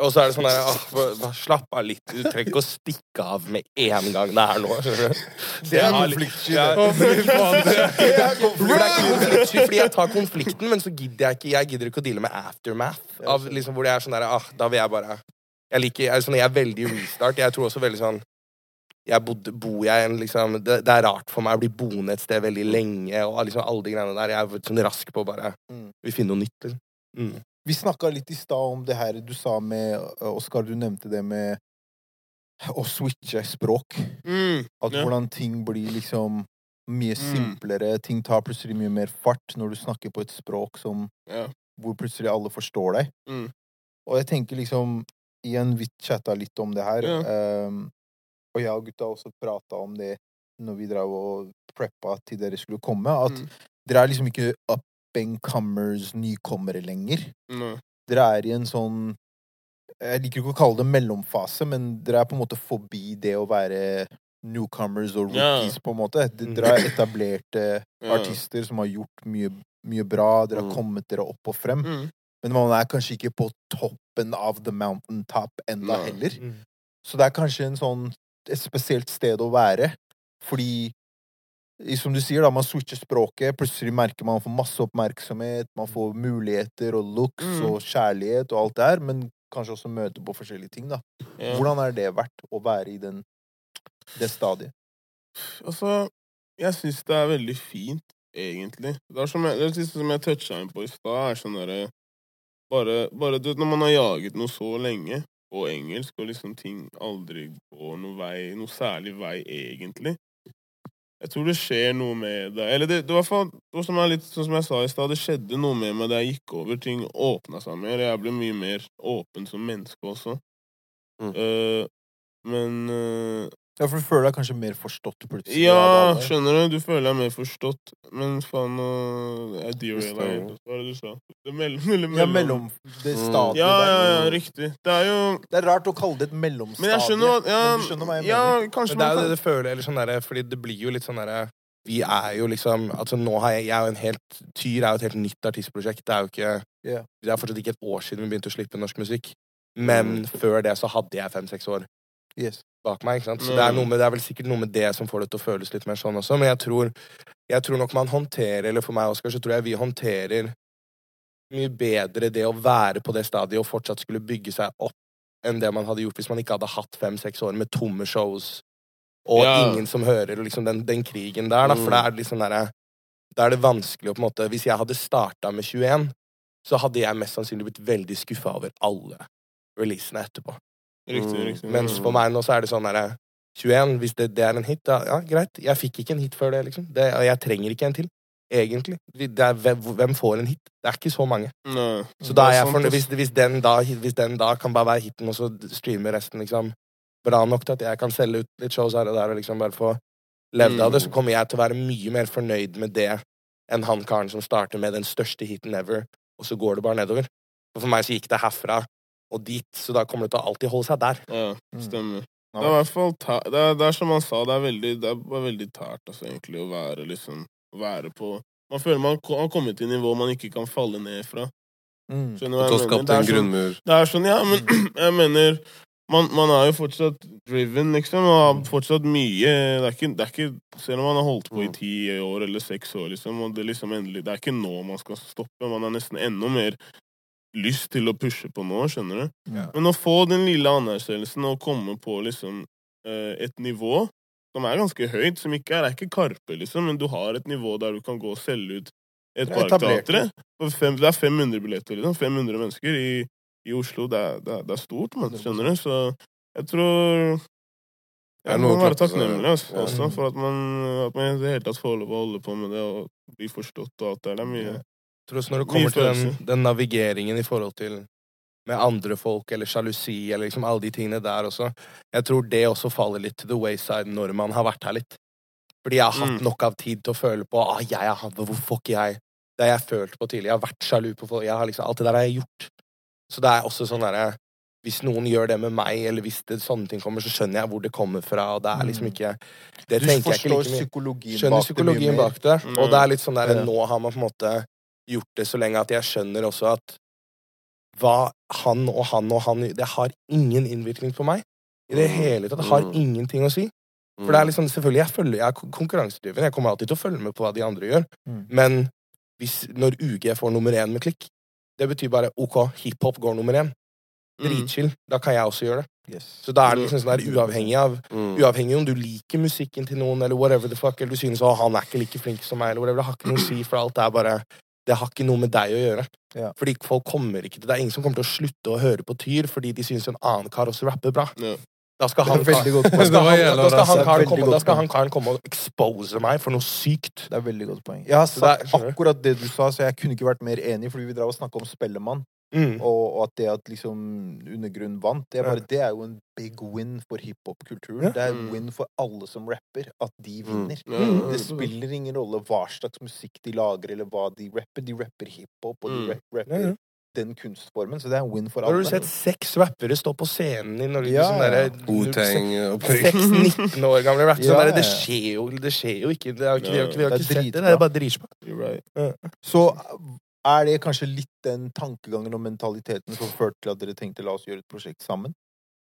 Og så er det sånn der, åh, bare Slapp av litt. Du trenger ikke å stikke av med en gang det er nå. skjønner du? Det er konfliktsky, Ja. fordi jeg tar konflikten, men så gidder jeg ikke Jeg gidder ikke å deale med aftermath. Av liksom hvor det er sånn der, ah, Da vil jeg bare Jeg liker jeg sånn, jeg er veldig restart. Jeg tror også veldig sånn jeg bodde, bor jeg en liksom det, det er rart for meg å bli boende et sted veldig lenge og liksom alle de greiene der. Jeg er sånn rask på å bare Mm. vil finne noe nytt. Liksom. Mm. Vi snakka litt i stad om det her du sa med uh, Oskar, du nevnte det med å switche språk. Mm. At Ja. hvordan ting blir liksom mye Mm. simplere. Ting tar plutselig mye mer fart når du snakker på et språk som Ja. hvor plutselig alle forstår deg. Mm. Og jeg tenker liksom Igjen, vi chatta litt om det her. Ja. Um, og jeg og gutta også prata om det når vi drev og preppa til dere skulle komme. At Mm. dere er liksom ikke up and comers, nykommere lenger. Mm. Dere er i en sånn Jeg liker ikke å kalle det mellomfase, men dere er på en måte forbi det å være newcomers og rookies, rookies, på en måte. De- Dere er etablerte [laughs] artister som har gjort mye, mye bra. Dere har Mm. kommet dere opp og frem. Mm. Men man er kanskje ikke på toppen av the mountain top enda Nei. heller. Mm. Så det er kanskje en sånn, et spesielt sted å være. Fordi som du sier, da, man switcher språket. Plutselig merker man får masse oppmerksomhet. Man får muligheter og looks Mm. og kjærlighet og alt det her. Men kanskje også møte på forskjellige ting. da. Yeah. Hvordan er det verdt å være i den, det stadiet? Altså, jeg syns det er veldig fint, egentlig. Det er som jeg, det siste som jeg toucha inn på i stad, er sånn derre bare, bare du vet, Når man har jaget noe så lenge på engelsk, og liksom ting aldri går noe vei, noe særlig vei, egentlig Jeg tror det skjer noe med det. Eller det, det, var, for, det var litt, sånn som jeg sa i stad, det skjedde noe med meg da jeg gikk over. Ting åpna seg mer. Jeg ble mye mer åpen som menneske også. Mm. Uh, men eh, Ja, for du føler deg kanskje mer forstått plutselig? ja, skjønner du? Du føler deg mer forstått. Men faen nå Jeg deraila helt. Hva var det du sa? Det mellom, mellom, Ja, mellom det Mm. stadiet Ja, ja, ja, riktig. Det er jo Det er rart å kalle det et mellomstadie. Men jeg skjønner hva ja, Men du skjønner hva jeg ja, mener. kanskje Men det er jo det kan det føler, eller sånn derre Fordi det blir jo litt sånn derre Vi er jo liksom Altså nå har jeg Jeg er jo en helt Tyr er jo et helt nytt artistprosjekt. Det er jo ikke yeah. Det er fortsatt ikke et år siden vi begynte å slippe norsk musikk. Men før det så hadde jeg fem-seks år Yes. Bak meg. ikke sant? Så det er, noe med, det er vel sikkert noe med det som får det til å føles litt mer sånn også. Men jeg tror, jeg tror nok man håndterer, eller for meg Oskar, så tror jeg vi håndterer mye bedre det å være på det stadiet og fortsatt skulle bygge seg opp enn det man hadde gjort hvis man ikke hadde hatt fem-seks år med tomme shows og Ja. ingen som hører, og liksom den, den krigen der. Da, for Mm. det er liksom derre Da er det vanskelig å på en måte Hvis jeg hadde starta med 21, så hadde jeg mest sannsynlig blitt veldig skuffa over alle releasene etterpå. Riktig, Mm. riktig. Mens for meg nå så er det sånn derre 21, hvis det, det er en hit, da ja, greit. Jeg fikk ikke en hit før det, liksom. Det, jeg trenger ikke en til. Egentlig. Er, hvem, får en hit? Det er ikke så mange. Nei. Så da er jeg fornøyd hvis, hvis, den da, hvis den da kan bare være hiten, og så streame resten, liksom. Bra nok til at jeg kan selge ut litt shows her og der og liksom bare få levd av det, så kommer jeg til å være mye mer fornøyd med det enn han karen som starter med den største hiten ever, og så går det bare nedover. For, for meg så gikk det herfra og dit, så da kommer det til å alltid holde seg der. Ja, Mm. stemmer. Mm. Det er i hvert fall det, er, det er som han sa, det er veldig, det er veldig tært altså, egentlig å være liksom være på Man føler man har kommet til nivå man ikke kan falle ned fra. Mm. Skjønner du hva jeg mener? Det er en sånn-. Det er sånn, ja, men [clears throat] jeg mener man, man er jo fortsatt driven, liksom, og har fortsatt mye det er, ikke, det er ikke Selv om man har holdt på i Mm. ti år eller seks år, liksom, og det liksom endelig Det er ikke nå man skal stoppe. Man er nesten enda mer lyst til å pushe på nå, skjønner du. Ja. Men å få den lille anerkjennelsen og komme på liksom eh, et nivå som er ganske høyt, som ikke er, er ikke Karpe, liksom, men du har et nivå der du kan gå og selge ut et er fem- Det er 500 billetter, liksom. 500 mennesker i, i Oslo. Det er, det, er, det er stort, man, skjønner du. Så jeg tror jeg må være takknemlig altså, Ja. også for at man, at man i det hele tatt får lov å holde på med det og bli forstått og alt det der. Det er mye Tror også når det kommer til den, den navigeringen i forhold til med andre folk eller sjalusi eller liksom alle de tingene der også, jeg tror det også faller litt to the wayside når man har vært her litt. Fordi jeg har hatt Mm. nok av tid til å føle på ah, jeg har, Hvorfor ikke jeg? Det har jeg følt på tidlig. Jeg har vært sjalu på folk. Liksom, alt det der har jeg gjort. Så det er også sånn derre Hvis noen gjør det med meg, eller hvis det, sånne ting kommer, så skjønner jeg hvor det kommer fra. og det er liksom ikke Det Du jeg ikke like psykologien forstår bak det mye psykologien bak det. Og Mm. det er litt sånn der, Ja. nå har man på en måte gjort det så lenge at jeg skjønner også at hva han og han og han Det har ingen innvirkning på meg. I det Mm. hele tatt. Det har Mm. ingenting å si. For det er liksom, selvfølgelig, jeg, følger, jeg er konkurransedriven. Jeg kommer alltid til å følge med på hva de andre gjør. Mm. Men hvis, når UG får nummer én med klikk, det betyr bare OK, hiphop går nummer én. Mm. Dritchill. Da kan jeg også gjøre det. Yes. Så da er det liksom sånn der uavhengig av Mm. Uavhengig om du liker musikken til noen, eller whatever the fuck, eller du synes å, han er ikke like flink som meg, eller whatever, det har ikke noe å si, for alt er bare Det har ikke noe med deg å gjøre. Ja. Fordi folk kommer ikke til Det er ingen som kommer til å slutte å høre på Tyr fordi de syns en annen kar også rapper bra. Ja. Da skal han, karen komme, godt da skal poeng. han karen komme og expose meg for noe sykt. Det er veldig godt poeng. Jeg har er- sagt akkurat det du sa, så jeg kunne ikke vært mer enig, fordi vi drev og snakka om Spellemann, Mm. og, og at det at liksom Undergrunn vant, det er, bare, Ja. det er jo en big win for hiphop-kulturen. Ja. Det er en Mm. win for alle som rapper, at de vinner. Ja, Mm. Det spiller ingen rolle hva slags musikk de lager, eller hva de rapper. De rapper hiphop, og de Mm. rap- rapper Ja, ja. den kunstformen, så det er en win for alle. har du sett seks rappere stå på scenen i Norge? Ja, ja. Seks 19 år gamle rappere. Ja, ja. det skjer jo det skjer jo ikke. Det er jo ikke vi har ikke, vi har Det ikke sett det. dritbra. Det er bare dritbra. You're right. Så er det kanskje litt den tankegangen og mentaliteten som førte til at dere tenkte la oss gjøre et prosjekt sammen?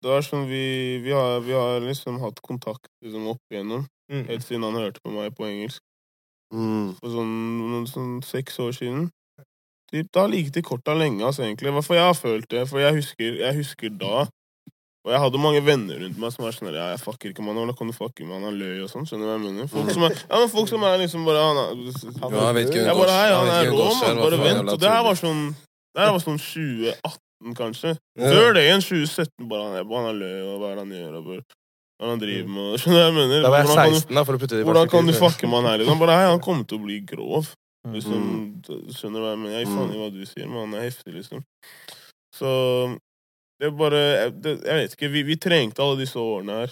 Det er sånn vi, vi, har, vi har liksom hatt kontakt liksom, opp igjennom, Mm. helt siden han hørte på meg på engelsk. Mm. For sånn, noen, sånn seks år siden. Typ, det har ligget i korta lenge, altså, egentlig. Hvorfor jeg har følt det. For jeg husker, jeg husker da Og jeg hadde mange venner rundt meg som var sånn Ja, jeg fucker ikke med han. Hvordan kan du fucke med han? Han løy og sånn. Skjønner du hva jeg mener? Folk som er, ja, men folk som er liksom bare han er, Ja, jeg vet ikke Jeg bare Hei, han er rå, mann. Bare vent. Og det her var sånn Det her var sånn 2018, kanskje. Før det igjen, 2017, bare han er, han løy, og hva er det han gjør, og bare, hva han driver med, [laughs] skjønner du hva jeg mener? Da var jeg Hvordan kan du- 16, da, for å putte det i hvordan kan du fucke med han her? Liksom? Bare, hei, han kommer til å bli grov. Mm. Liksom, skjønner du hva jeg mener? Jeg gir faen i hva du sier, men han er heftig, liksom. Så det er bare det, jeg vet ikke. Vi, vi trengte alle disse årene her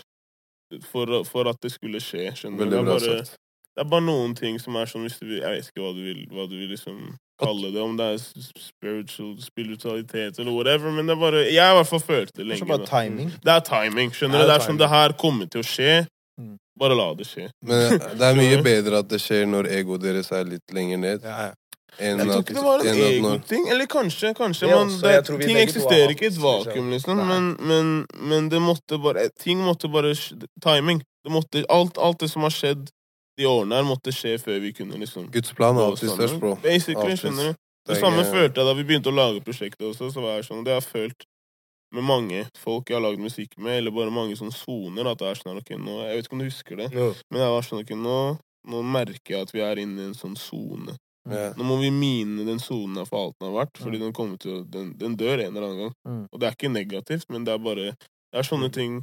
for, for at det skulle skje. Skjønner du? Det er bare, det er bare noen ting som er sånn hvis du vil Jeg vet ikke hva du vil, hva du vil liksom kalle det, om det er spiritual, spiritualitet eller whatever, men det er bare Jeg har i hvert fall følt det lenge. bare da. timing. Det er timing. skjønner du? er Det er sånn det her kommer til å skje. Mm. Bare la det skje. Men det er [laughs] mye bedre at det skjer når egoet deres er litt lenger ned, Ja, ja. Jeg tror ikke det var en egen ting. Eller kanskje, kanskje ja, man, det, jeg tror vi Ting eksisterer ikke i et vakuum, liksom. Men, men, men det måtte bare Ting måtte bare Timing. Det måtte, alt, alt det som har skjedd de årene her, måtte skje før vi kunne liksom Guds plan er alltid størst, bro. Basically, skjønner du. Det samme følte jeg da vi begynte å lage prosjektet også. Så var jeg sånn, Det har jeg følt med mange folk jeg har lagd musikk med, eller bare mange sånne soner. At det er sånn okay, nå, Jeg vet ikke om du husker det, men jeg var sånn, okay, nå, nå merker jeg at vi er inne i en sånn sone. Ja. Nå må vi mine den sonen for alt den har vært, fordi Mm. den kommer til å den, den dør en eller annen gang. Mm. Og det er ikke negativt, men det er bare Det er sånne ting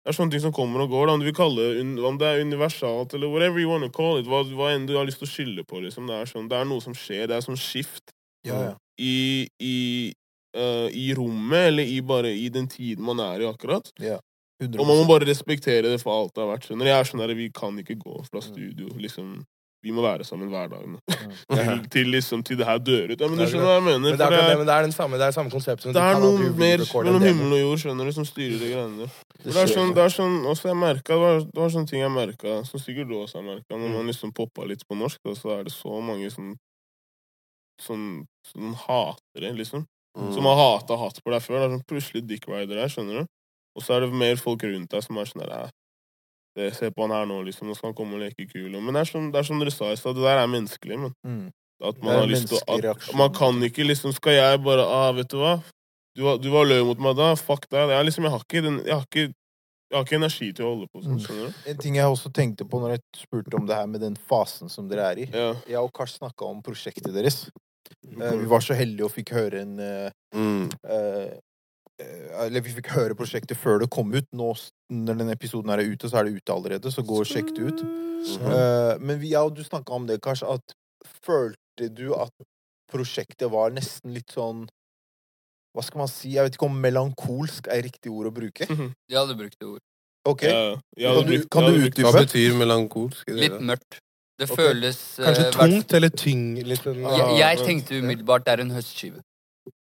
det er sånne ting som kommer og går, da, om du vil kalle det om det er universalt, eller whatever you want to call it, hva, hva enn du har lyst til å skylde på. Liksom. Det, er sånn, det er noe som skjer, det er sånn skift Ja, ja. i, i, uh, i rommet, eller i bare i den tiden man er i akkurat. 100%. Og man må bare respektere det for alt det har vært. Skjønner? Jeg er sånn der, Vi kan ikke gå fra studio. liksom Vi må være sammen hver dag nå. [laughs] til, liksom til det her dør ut. Ja, men du skjønner hva jeg mener? Men det er, det, men det er den samme, det er samme konsept det er noe mer mellom himmel og jord skjønner du, som styrer de greiene der. Det er sånn, det er sånn også jeg merket, det, var, det var sånne ting jeg merka, som sikkert du også har merka, når Mm. man liksom poppa litt på norsk, da, så er det så mange sånn sånn, sånn hatere, liksom. Mm. Som har hata hatt på deg før. Det er sånn plutselig dick rider her, skjønner du. Og så er det mer folk rundt deg som er sånn der "Æ, det, Se på han her nå, liksom. Nå skal han komme og leke kul. Men det er som, det er som dere sa i stad, det der er menneskelig. Men Mm. At man har lyst til at. Man kan ikke liksom Skal jeg bare ah, Vet du hva? Du var, du var løy mot meg da. Fuck deg. Jeg, liksom, jeg, har ikke den, jeg, har ikke, jeg har ikke energi til å holde på sånn. Mm. Skjønner du? En ting jeg også tenkte på når jeg spurte om det her med den fasen som dere er i. Ja. Jeg og Kars snakka om prosjektet deres. Eh, vi var så heldige og fikk høre en eh, Mm. eh, Eller vi fikk høre prosjektet før det kom ut. Nå når denne episoden er ute, så er det ute allerede, så gå og sjekk det ut. Mhm. Uh, men vi, ja, du snakka om det, Kars, at følte du at prosjektet var nesten litt sånn Hva skal man si? Jeg vet ikke om melankolsk er riktig ord å bruke. Jeg hadde brukt det ord. Ok, Ja, Kan du- brukt- kan du utdype? Hva betyr melankolsk? det Litt mørkt. Det okay. føles eh, Kanskje hvert- tungt eller tyng? Litt uh, Jeg, jeg tenkte umiddelbart det er en høstskive.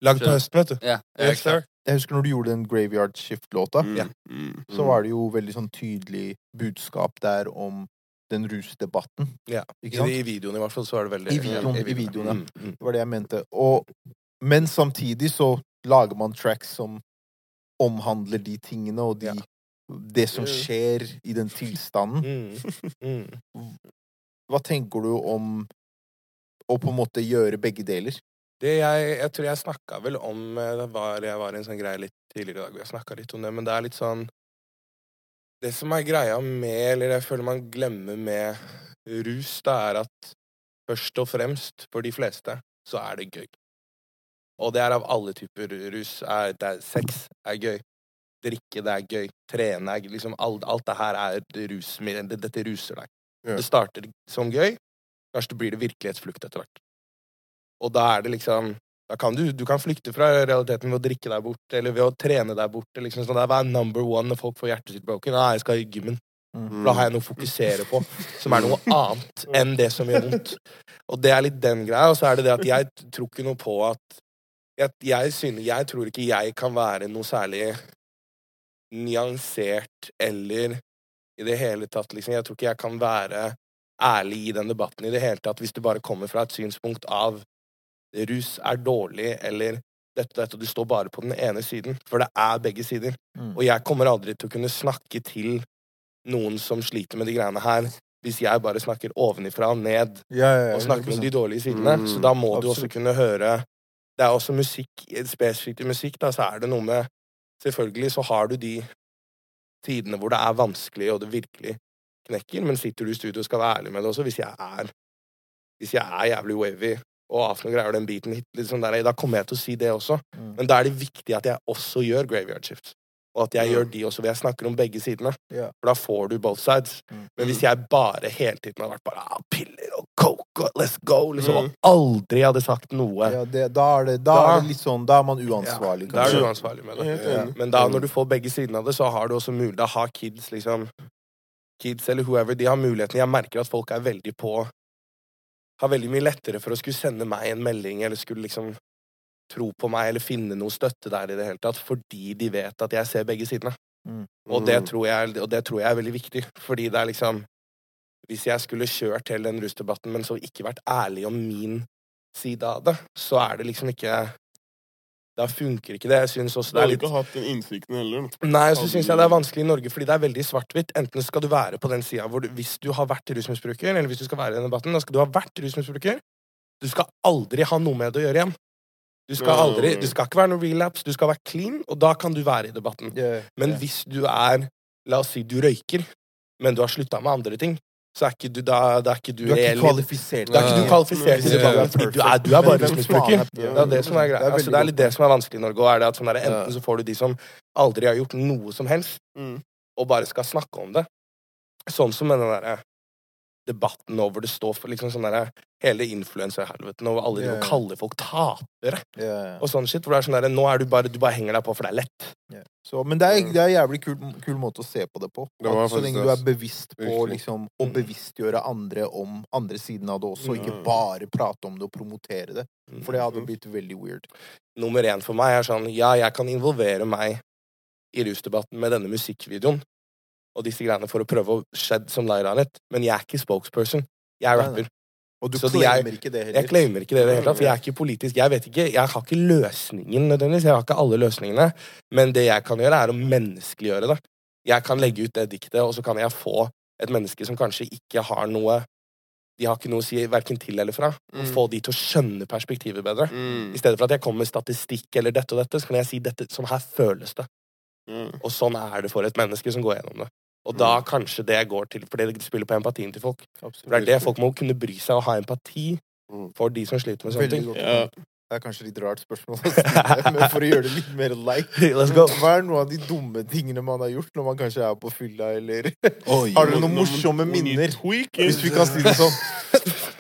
Langt på høsten, vet du. Ja, ja, Jeg husker når du gjorde den Graveyard Shift-låta, Mm, Ja. mm. så var det jo veldig sånn tydelig budskap der om den rusdebatten. Ja. I? I videoen i hvert fall så er det veldig I videoen, i videoen, ja. Mm, mm. Det var det jeg mente. Og, men samtidig så lager man tracks som omhandler de tingene og de, Ja. det som skjer i den tilstanden. Mm, mm. Hva tenker du om å på en måte gjøre begge deler? Det jeg, jeg tror jeg snakka vel om eh, det var, Jeg var i en sånn greie litt tidligere i dag, og jeg snakka litt om det, men det er litt sånn Det som er greia med, eller jeg føler man glemmer med rus, det er at først og fremst, for de fleste, så er det gøy. Og det er av alle typer rus. Er, det er, sex er gøy. Drikke, det er gøy. Trene er gøy. Liksom alt, alt det her er rus. Dette ruser deg. Ja. Det starter som gøy, kanskje blir det virkelighetsflukt etter hvert. Og da er det liksom da kan du, du kan flykte fra realiteten ved å drikke deg bort, eller ved å trene deg bort. Liksom sånn, det er hva er number one når folk får hjertet sitt broken. Nei, jeg skal i gymmen. For da har jeg noe å fokusere på, som er noe annet enn det som gjør vondt. Og det er litt den greia. Og så er det det at jeg tror ikke noe på at Jeg, jeg, synes, jeg tror ikke jeg kan være noe særlig nyansert eller i det hele tatt, liksom. Jeg tror ikke jeg kan være ærlig i den debatten i det hele tatt hvis det bare kommer fra et synspunkt av rus er dårlig, eller dette, og dette, og du står bare på den ene siden. For det er begge sider. Mm. Og jeg kommer aldri til å kunne snakke til noen som sliter med de greiene her, hvis jeg bare snakker ovenifra og ned Ja, ja, og snakker om de dårlige sidene. Mm, så da må du også kunne høre Det er også musikk, spesifikt i musikk, da, så er det noe med Selvfølgelig så har du de tidene hvor det er vanskelig, og det virkelig knekker, men sitter du i studio og skal være ærlig med det også, hvis jeg er Hvis jeg er jævlig wavy og Aften greier den biten hit, litt sånn der, da kommer jeg til å si det også. Mm. Men da er det viktig at jeg også gjør graveyard shifts. Og at jeg Mm. gjør de også, hvor jeg snakker om begge sidene. Yeah. For da får du both sides. Mm. Men hvis jeg bare hele tiden hadde vært bare ah, piller og coke og let's go, liksom, Mm. og aldri hadde sagt noe Ja, det, da, er det, da Da- er det litt sånn Da er man uansvarlig, Da er du uansvarlig med det. Ja. Men da når du får begge sidene av det, så har du også mulighet til å ha kids liksom Kids eller whoever, de har muligheten. Jeg merker at folk er veldig på Har veldig mye lettere for å skulle sende meg en melding eller skulle liksom tro på meg eller finne noe støtte der i det hele tatt, fordi de vet at jeg ser begge sidene. Mm. Og, det tror jeg, og det tror jeg er veldig viktig, fordi det er liksom Hvis jeg skulle kjørt hele den rusdebatten, men så ikke vært ærlig om min side av det, så er det liksom ikke Da funker ikke det. Jeg synes også det er litt... Du har ikke hatt den innsikten heller. Nei, så syns jeg det er vanskelig i Norge, fordi det er veldig svart-hvitt. Enten skal du være på den sida hvor du, hvis du har vært rusmisbruker, eller hvis du skal være i den debatten, da skal du ha vært rusmisbruker. Du skal aldri ha noe med det å gjøre igjen. Du skal aldri, du skal ikke være noe relapse, du skal være clean, og da kan du være i debatten. Men hvis du er La oss si du røyker, men du har slutta med andre ting, så er ikke du da, da er ikke du, Du er ikke kvalifisert. Da er ikke du kvalifisert til Ja. debatten, fordi du er, du er bare rusmisbruker. Det er det som er greia. Det Altså, det er litt det som er vanskelig i Norge. Er det at sånn der, enten så får du de som aldri har gjort noe som helst, Mm. og bare skal snakke om det. Sånn som med den derre debatten over det står for liksom sånn derre Hele influenserhelveten og alle de yeah. kaller folk tapere ja. og sånn shit. Hvor det er sånn derre Nå er du bare Du bare henger deg på, for det er lett. Yeah. Så, men det er, det er en jævlig kul, kul måte å se på det på. Det At så lenge du er bevisst på liksom, å bevisstgjøre andre om andre siden av det også, og ikke bare prate om det og promotere det. For det Mm. hadde blitt veldig weird. Nummer én for meg er sånn Ja, jeg kan involvere meg i rusdebatten med denne musikkvideoen og disse greiene for å prøve å shed some light on it, men jeg er ikke spokesperson. Jeg er Nei, nei. rapper. Og du er- claimer ikke det heller. Jeg claimer ikke det i det hele tatt, for jeg er ikke politisk. Jeg vet ikke, jeg har ikke løsningen nødvendigvis. Jeg har ikke alle løsningene. Men det jeg kan gjøre, er å menneskeliggjøre det. Jeg kan legge ut det diktet, og så kan jeg få et menneske som kanskje ikke har noe de har ikke noe å si verken til eller fra. Mm. få de til å skjønne perspektivet bedre. Mm. I stedet for at jeg kommer med statistikk eller dette og dette, så kan jeg si dette, sånn her føles det. Mm. Og sånn er det for et menneske som går gjennom det. Og da kanskje det går til Fordi det spiller på empatien til folk. Absolutt. det er det folk må kunne bry seg og ha empati Mm. for de som sliter med sånne ting. Ja. Det er kanskje litt rart spørsmål [laughs] men for å gjøre det litt mer like [laughs] Hva er noen av de dumme tingene man har gjort når man kanskje er på fylla, eller Oi. [laughs] Har dere noen morsomme minner? Hvis vi kan si det sånn.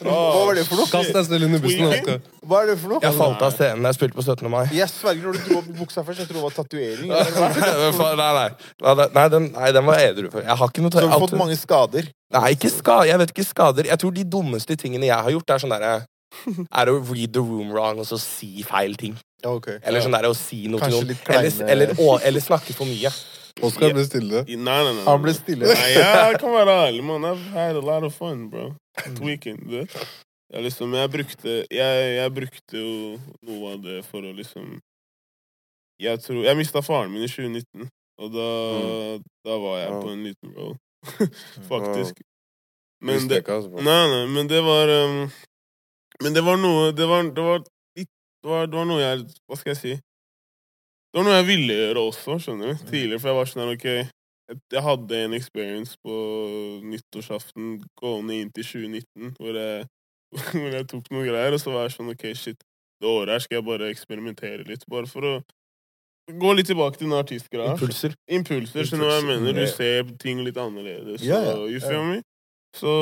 Hva var det for noe? Kast deg selv under bussen. Oskar. Hva er det for noe? Jeg falt av scenen da jeg spilte på 17. mai. Jeg sverger når du dro opp buksa først. Jeg tror det var tatovering. [laughs] nei, nei. Nei, nei, den, nei, den var edru. Jeg har ikke noe Så du har fått mange skader. Nei, ikke skader. jeg vet ikke skader. Jeg tror de dummeste tingene jeg har gjort, er sånn derre Er å read the room wrong og så si feil ting. Ja, ok. Eller sånn der å si noe Kanskje til noen. Eller, eller, å, eller snakke for mye. Oskar ble stille. Nei, nei, nei. Han ble stille. Nei, jeg kan være ærlig, mann. I've had a lot of fun, bro. Tweaking, du vet. Jeg, liksom, jeg, brukte, jeg, jeg brukte jo noe av det for å liksom Jeg tror Jeg mista faren min i 2019, og da, da var jeg Ja. på en liten roll. [laughs] Faktisk. Men det, altså. Nei, nei, men det var um, Men det var noe Det var, det var, det var, det var noe jeg Hva skal jeg si? Det var noe jeg ville gjøre også, skjønner du. Tidligere, for jeg var sånn her, ok jeg, hadde en experience på nyttårsaften gående inn til 2019, hvor jeg, [laughs] hvor jeg tok noe greier, og så var jeg sånn ok, shit, det året her skal jeg bare eksperimentere litt, bare for å gå litt tilbake til den artistgreia. Impulser. Impulser, skjønner du hva jeg mener? Du ser ting litt annerledes. Ja, ja, og, you feel me? Så,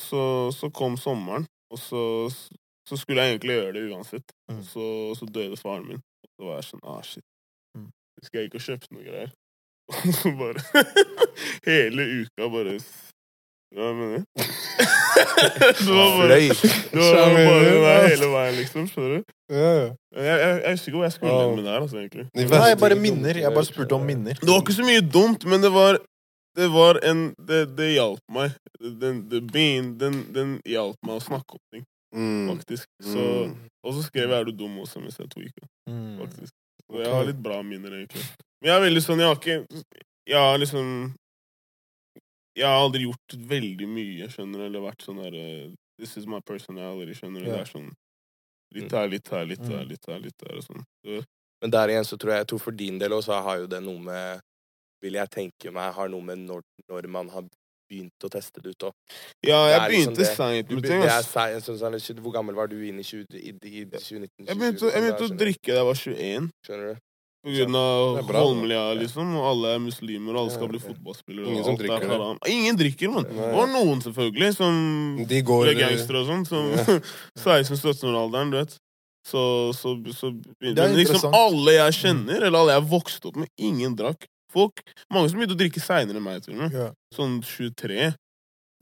så, så kom sommeren, og så, så skulle jeg egentlig gjøre det uansett. Mm. Så, så døde faren min. Og så var jeg sånn ah, shit. Skal jeg ikke kjøpe noe greier? Og [laughs] så bare [laughs] Hele uka bare Hva mener du? [laughs] det var bare Fløy. det var bare der hele veien, liksom. Skjønner du? Jeg, jeg, jeg husker ikke hvor jeg skulle Ja. med det her, altså, egentlig. Nei, jeg bare minner. Jeg bare spurte om minner. Det var ikke så mye dumt, men det var Det var en Det, det hjalp meg. Den, the bean, den, den hjalp meg å snakke om ting, Mm. faktisk. Så, Mm. og så skrev jeg 'er du dum' også mens jeg tok Mm. faktisk. Jeg har litt bra minner, egentlig. Men jeg er veldig sånn Jeg har ikke Jeg har liksom Jeg har aldri gjort veldig mye, skjønner du, eller vært sånn der eh, This is my personality, skjønner du. Ja. Det er sånn Litt her, litt her, litt her, Mm. litt her, litt her og sånn. Men der igjen så tror jeg, jeg tror for din del også har jo det noe med Vil jeg tenke meg har noe med når, når man har begynt å teste det ut òg. ja, jeg liksom begynte det. seint med ting, ass. Hvor gammel var du inn i, 20, i, i 2019? Jeg begynte, jeg begynte å drikke da jeg var 21. Skjønner du? På grunn av Holmlia, liksom. Og alle er muslimer, og alle skal bli fotballspillere. Ingen som er drikker det. Ingen drikker, mann. Det var noen, selvfølgelig, som De går ble gangstere og sånn. Som Ja. [laughs] 16-17-årsalderen, du vet. Så, så, så så Men liksom alle jeg kjenner, eller alle jeg vokste opp med, ingen drakk. Folk, Mange som begynte å drikke seinere enn meg, til og med. Ja. Sånn 23.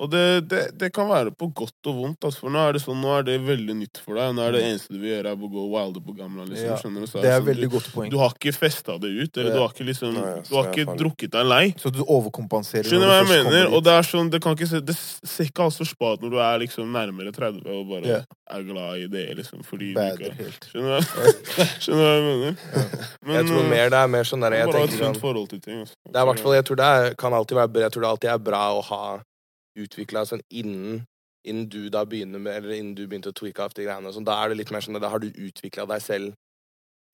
Og det, det, det kan være på godt og vondt. Altså, for nå er det sånn, nå er det veldig nytt for deg. Nå er det eneste du vil gjøre, er å gå wilde på gamla. Liksom, Ja, skjønner du? Så Det er sånn, veldig du, godt poeng. du har ikke festa det ut, eller Ja. du har ikke liksom Nei, Du har ikke jeg drukket deg lei. Så du overkompenserer. Skjønner du hva jeg mener? Og det er sånn, det kan ikke se Det ser ikke altså spa ut når du er liksom nærmere 30 og bare yeah. er glad i det, liksom. Fordi dit. du ikke. Skjønner hva Skjønner du hva jeg [laughs] mener? Men, Jeg tror eh, mer det er mer sånn der jeg Bare ha et tenker sunt sånn forhold til ting. Altså. Det er hvert fall, jeg tror det er, kan alltid være Jeg tror det alltid er bra å ha utvikla sånn innen Innen du da begynner med Eller innen du begynte å tweake off de greiene og sånn, da er det litt mer sånn at da har du utvikla deg selv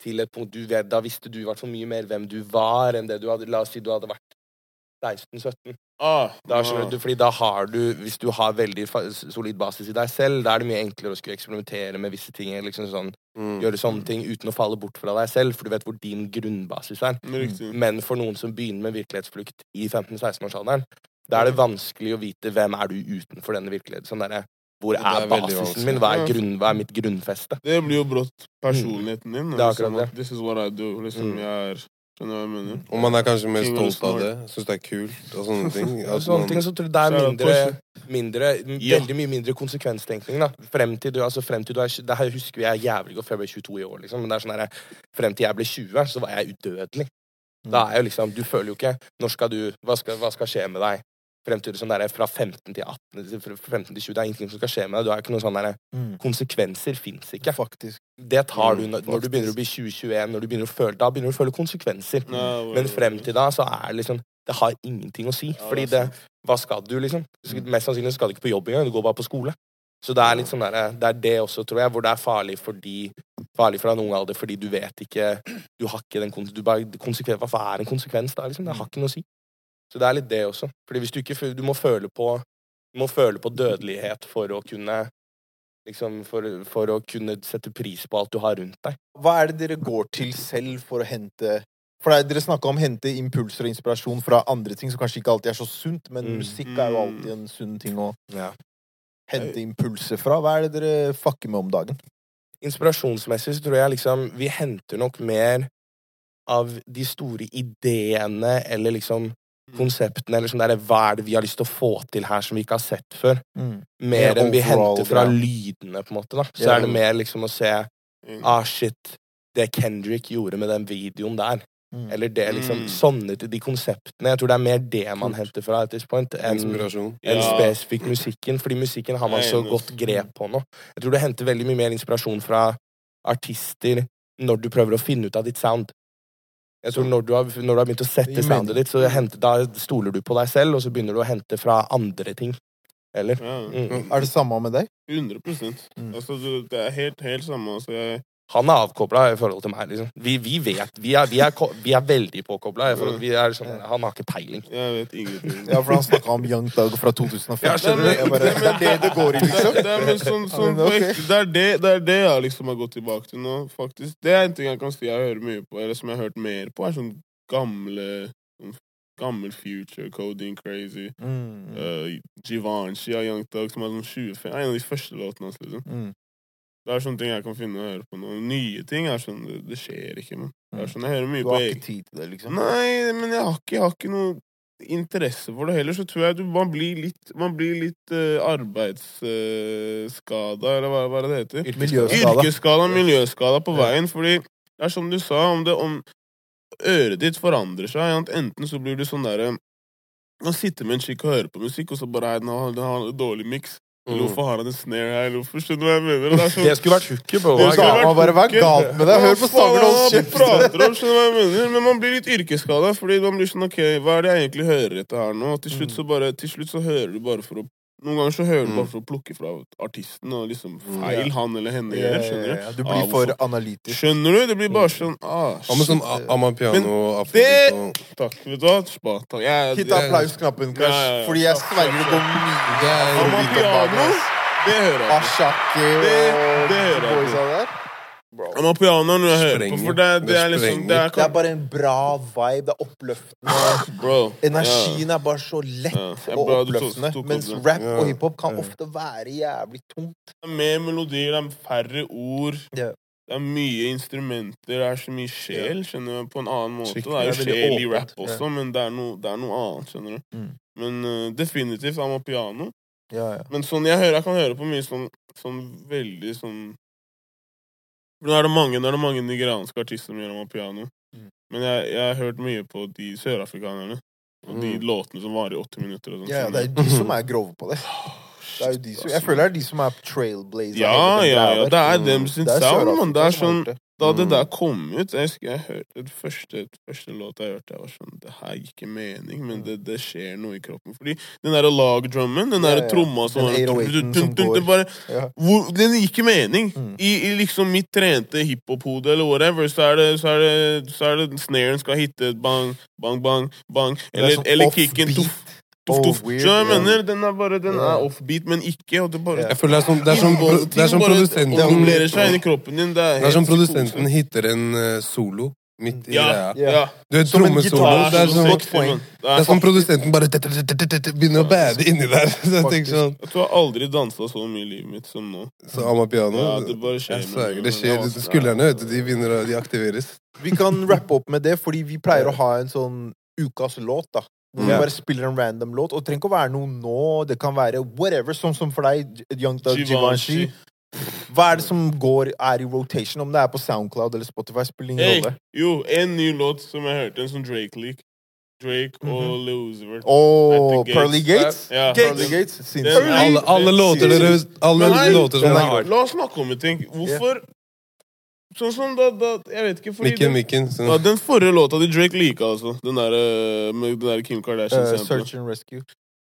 til et punkt du vet, Da visste du i hvert fall mye mer hvem du var, enn det du hadde La oss si du hadde vært 16-17. Ah, Da ah. skjønner du, fordi da har du Hvis du har veldig solid basis i deg selv, da er det mye enklere å skulle eksperimentere med visse ting. Liksom sånn, Mm. gjøre sånne ting uten å falle bort fra deg selv, for du vet hvor din grunnbasis er. Mm. Men for noen som begynner med virkelighetsflukt i 15-16-årsalderen, da er det vanskelig å vite hvem er du utenfor denne virkeligheten. Sånn der, hvor er, er basisen min? Hva er, grunn, hva er mitt grunnfeste? Det blir jo brått personligheten din. Mm. Det er liksom, akkurat det. This is what I do. Liksom, Mm. jeg er Skjønner hva jeg mener? Og man er kanskje mer stolt av det. Syns det er kult og sånne [laughs] ting. Altså, sånne ting, så tror jeg det er mindre, mindre Ja. Veldig mye mindre konsekvenstenkning. da Frem til du, altså frem til du er Det her husker vi er jævlig godt, for jeg ble 22 i år, liksom. Men det er sånn her, frem til jeg ble 20, så var jeg udødelig. Da er jo liksom Du føler jo ikke Når skal du Hva skal, hva skal skje med deg? Frem til sånn der, fra 15 til 18 fra 15 til 20. Det er ingenting som skal skje med deg. Du har ikke noen sånn der, Mm. Konsekvenser fins ikke. Faktisk. Det tar du Mm, når, når du begynner å bli 20-21. Når du begynner å føle Da begynner du å føle konsekvenser. Nei, Men frem til da så er det liksom Det har ingenting å si. Ja, Fordi det er Hva skal du, liksom? Mest sannsynlig skal du ikke på jobb engang. Du går bare på skole. Så det er litt sånn der, det er det også, tror jeg, hvor det er farlig fordi Farlig fra en ung alder fordi du vet ikke Du har ikke den du bare, konsekvens, Hva er en konsekvens da? liksom? Det har ikke noe å si. Så det er litt det også. Fordi hvis du ikke Du må føle på Du må føle på dødelighet for å kunne Liksom for, for å kunne sette pris på alt du har rundt deg. Hva er det dere går til selv for å hente For er, Dere snakka om hente impulser og inspirasjon fra andre ting som kanskje ikke alltid er så sunt, men Mm. musikk er jo alltid en sunn ting å Ja. hente impulser fra. Hva er det dere fucker med om dagen? inspirasjonsmessig så tror jeg liksom vi henter nok mer av de store ideene eller liksom konseptene eller sånn der, Hva er det vi har lyst til å få til her som vi ikke har sett før? Mm. Mer enn vi henter fra lydene, på en måte. da Så er det mer liksom å se Mm. Ah, shit. Det Kendrick gjorde med den videoen der. Mm. Eller det liksom Mm. Sånne de konseptene. Jeg tror det er mer det man henter fra at this point, enn en Ja. spesifikk musikken. Fordi musikken har man så godt grep på nå. Jeg tror du henter veldig mye mer inspirasjon fra artister når du prøver å finne ut av ditt sound. Jeg tror når du har, når du har begynt å sette soundet ditt, så henter, da stoler du på deg selv, og så begynner du å hente fra andre ting. Eller? Ja, Mm. Er det samme med deg? 100 Mm. Altså, det er helt, helt samme. Altså, jeg, Han er avkobla i forhold til meg. Liksom. Vi, vi vet. Vi er, vi er, ko- vi er veldig påkobla. Vi sånn, han har ikke peiling. jeg vet ingenting. Ja, for han snakka om Young Thug fra 2005. Ja, skjønner du? Bare, det er det det går i, liksom? Det, er, sånn, sånn, det, er det, det er det jeg liksom har gått tilbake til nå, faktisk. Det er en ting jeg kan si jeg hører mye på, eller som jeg har hørt mer på, er sånn gamle sånn Gammel Future, Coding Crazy, Mm. uh, Givenchy av Young Thug, som er sånn 25 En av de første låtene hans, liksom. Mm. Det er sånne ting jeg kan finne og høre på nå. Nye ting er sånn Det, det skjer ikke, men. Det er Mm. sånn, Jeg hører mye Du har på ikke tid til det, liksom? Nei, men jeg har ikke, jeg har ikke noe interesse for det heller. Så tror jeg du, man blir litt, man blir litt uh, arbeidsskada, eller hva, hva er det det heter? Miljøskada. Yrkesskada, miljøskada på veien. Fordi det er som du sa, om, det, om øret ditt forandrer seg Enten så blir du sånn derre Man sitter med en chick og hører på musikk, og så bare «Nei, den den har en dårlig miks. Mm. hvorfor har han en snare her? Hvorfor skjønner du hva jeg mener? Det er sånn, Det skulle vært hooket på. deg, hva er galt med deg? Hør på sangen og kjeft! Prater om, skjønner hva jeg mener? Men man blir litt yrkesskada, fordi man blir sånn Ok, hva er det jeg egentlig hører etter her nå? Til slutt så bare Til slutt så hører du bare for å Noen ganger så hører du Mm. bare for å plukke fra artisten og liksom feil han eller henne gjør, skjønner du? Du blir for analytisk. Skjønner du? Det blir bare sånn ah, Hva med sånn Amapiano det- Takk, vet du hva? Spa, takk. Jeg, Hit applausknappen, Crash. Fordi jeg sverger det går mye Amapiano, det hører jeg. Ashaki og på. boysa der. Amapiano noe jeg hører på, for det, det er liksom. Det er, Det er bare en bra vibe. Det er oppløftende. [laughs] Bro. Energien er bare så lett og bra du tok- oppløftende. tok Mens rap og hiphop kan ofte være jævlig tungt. Det er mer melodier, det er færre ord. Det er mye instrumenter, det er så mye sjel, skjønner du, på en annen måte. Det Skikkelig, er jo er sjel i rap også, men det er, noe, det er noe annet, skjønner du. Mm. Men uh, definitivt Amapiano. Ja, ja. Men sånn, jeg, hører, jeg kan høre på mye sånn, sånn veldig sånn Nå er det mange, nå er det mange nigerianske artister som gjør Amapiano. Mm. Men jeg, jeg har hørt mye på de sørafrikanerne. Og de Mm. låtene som varer i åtte minutter. Og sånn, ja, det er jo de som er grove på det. Det de som, jeg føler det er de som er trailblazer. Ja, ja, ja. Det er Mm. dem sin sound. Det er sånn. Da det Mm. der kom ut Jeg husker jeg hørte det første, første låta jeg hørte, jeg var sånn Det her gir ikke mening, men det, det skjer noe i kroppen. Fordi den derre lagdrummen, den Ja, derre ja. tromma som var 808-en som det bare, Ja. hvor, Den gir ikke mening. Mm. I, I liksom mitt trente hiphop-hode eller whatever, så er det, så er det, så er det snaren skal hitte bang, bang, bang, bang. Er Eller, sånn eller kicken tuff, tuff, Oh, jeg mener? Den er bare Den er offbeat, men ikke. Og det bare Jeg føler det er som, det er som, pro- det er som produsenten Det produsenten seg inni kroppen din. Det er, Det er som produsenten hitter en eh, solo midt i Ja, greia. Ja. Du vet, trommesolo. Det er som, sånn er som produsenten bare begynner å bade inni der. Så jeg tenker sånn Jeg tror jeg aldri dansa så mye i livet mitt som nå. Så Amapiano Ja, det bare skjer meg. det skjer. Skuldrene vet du, de begynner å de aktiveres. Vi kan rappe opp med det, fordi vi pleier å ha en sånn ukas låt, da. Ja. bare spiller en random låt. Og det trenger ikke å være noe nå, det kan være whatever. Sånn som for deg, Young Thug Givenchy. Hva er det som går, er i rotation? Om det er på Soundcloud eller Spotify, spiller ingen Hey, rolle. jo, en ny låt som jeg hørte, en sånn Drake-leak. Drake og. Lil Vert. Og Pearly Gates? Ja, Gates, Den er- Alle, alle låter dere Alle låter som er har. La oss snakke om en ting. Hvorfor Sånn som da, da Jeg vet ikke, fordi Mikken, den, mikken. ja, Sånn. den forrige låta til Drake lika, altså. Den der, eh, med den der Kim Kardashian. Uh, search and Rescue.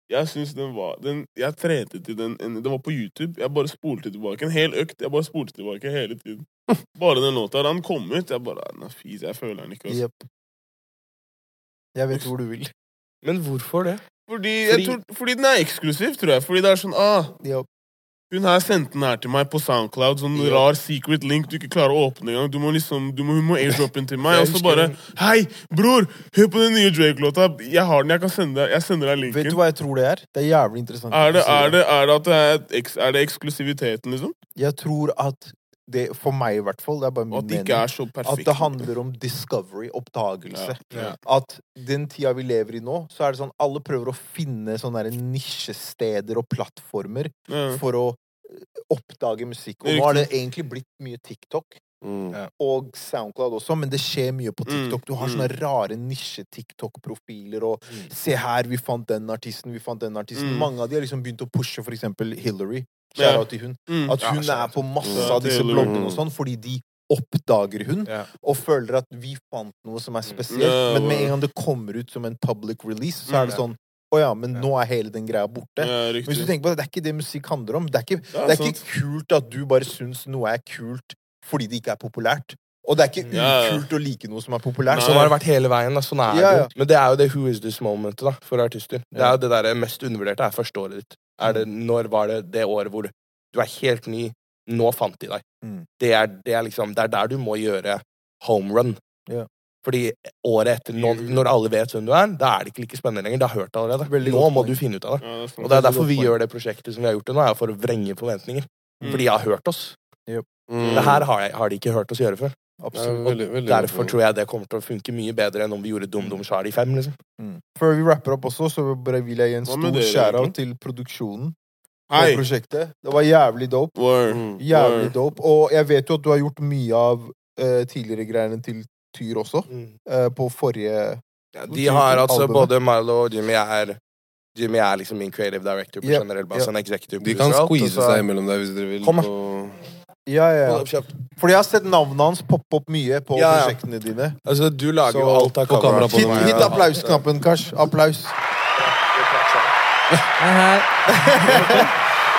Jeg syns den var den, Jeg trente til den en, Det var på YouTube. Jeg bare spolte tilbake. En hel økt. Jeg bare spolte tilbake hele tiden. [laughs] Bare den låta. Da den kom ut, jeg bare Nei, fis, jeg føler den ikke. Altså. Yep. Jeg vet hvor du vil. [laughs] Men hvorfor det? Fordi, jeg tror, fordi den er eksklusiv, tror jeg. Fordi det er sånn ah, Jepp. Hun her sendte den her til meg på Soundcloud. Sånn yeah. rar secret link du ikke klarer å åpne engang. Du må liksom, du må, hun må airdroppe den til meg. Og så bare. Hei, bror! Hør på den nye Drake-låta. Jeg har den, jeg kan sende deg Jeg sender deg linken. Vet du hva jeg tror det er? Det er jævlig interessant. Er det, er det, er det at det er, er det eksklusiviteten, liksom? Jeg tror at det, for meg i hvert fall, det er bare min at det mening, er at det handler om discovery, oppdagelse. Ja. Ja. At den tida vi lever i nå, så er det sånn alle prøver å finne sånne nisjesteder og plattformer Ja. for å eh, oppdage musikk. Og nå har det egentlig blitt mye TikTok. Mm. Og Soundcloud også, men det skjer mye på TikTok. Mm, Du har mm. sånne rare nisje-TikTok-profiler og Mm. Se her, vi fant den artisten, vi fant den artisten. Mm. Mange av de har liksom begynt å pushe for eksempel Hillary. Kjære til hun. Mm. At hun ja, er på masse av disse bloggene og sånn, fordi de oppdager hun, Ja. og føler at vi fant noe som er spesielt. Ja, Men med en gang det kommer ut som en public release, så er det Mm. sånn Å ja, men nå er hele den greia borte. Ja, Men hvis du tenker på det, det er ikke det musikk handler om. Det er ikke, Ja, det er ikke kult at du bare syns noe er kult fordi det ikke er populært. Og det er ikke ukult å like noe som er populært. Nei. Sånn har det vært hele veien. Da. Sånn er Ja, ja. Det. Men det er jo det who is this momentet da, for artister. Det er jo det der mest undervurderte er førsteåret ditt. Er det, når var det det året hvor du er helt ny, nå fant de deg. Mm. Det, er, det, er liksom, det er der du må gjøre home run. Ja. Fordi året etter, når, når alle vet hvem du er, da er det ikke like spennende lenger. Det har hørt allerede. Veldig Nå må du finne ut av det. Ja, det. Og det er derfor vi gjør det prosjektet som vi har gjort det nå, er for å vrenge forventninger. Mm. For de har hørt oss. Mm. Det her har, jeg, har de ikke hørt oss gjøre før. Absolutt. veldig, veldig Derfor tror jeg det kommer til å funke mye bedre enn om vi gjorde Dum Dum Shari 5. liksom. Mm. Før vi rapper opp også, så bare vil jeg gi en stor dere, til produksjonen Hei! på prosjektet. Det var jævlig dope. Word. Mm. Jævlig Word. dope. Og jeg vet jo at du har gjort mye av uh, tidligere greiene til Tyr også. eh, på forrige Ja, de har altså Albumet. både Milo og Jimmy er Jimmy er liksom min creative director på yep. generell en executive De kan alt, squeeze seg imellom deg hvis dere vil. Kom, på- Ja, ja, ja. Fordi jeg har sett navnet hans poppe opp mye på Ja, ja. prosjektene dine. Altså, du lager Så- jo alt av kamera på Hit, hit applausknappen, Kars. Applaus. [laughs]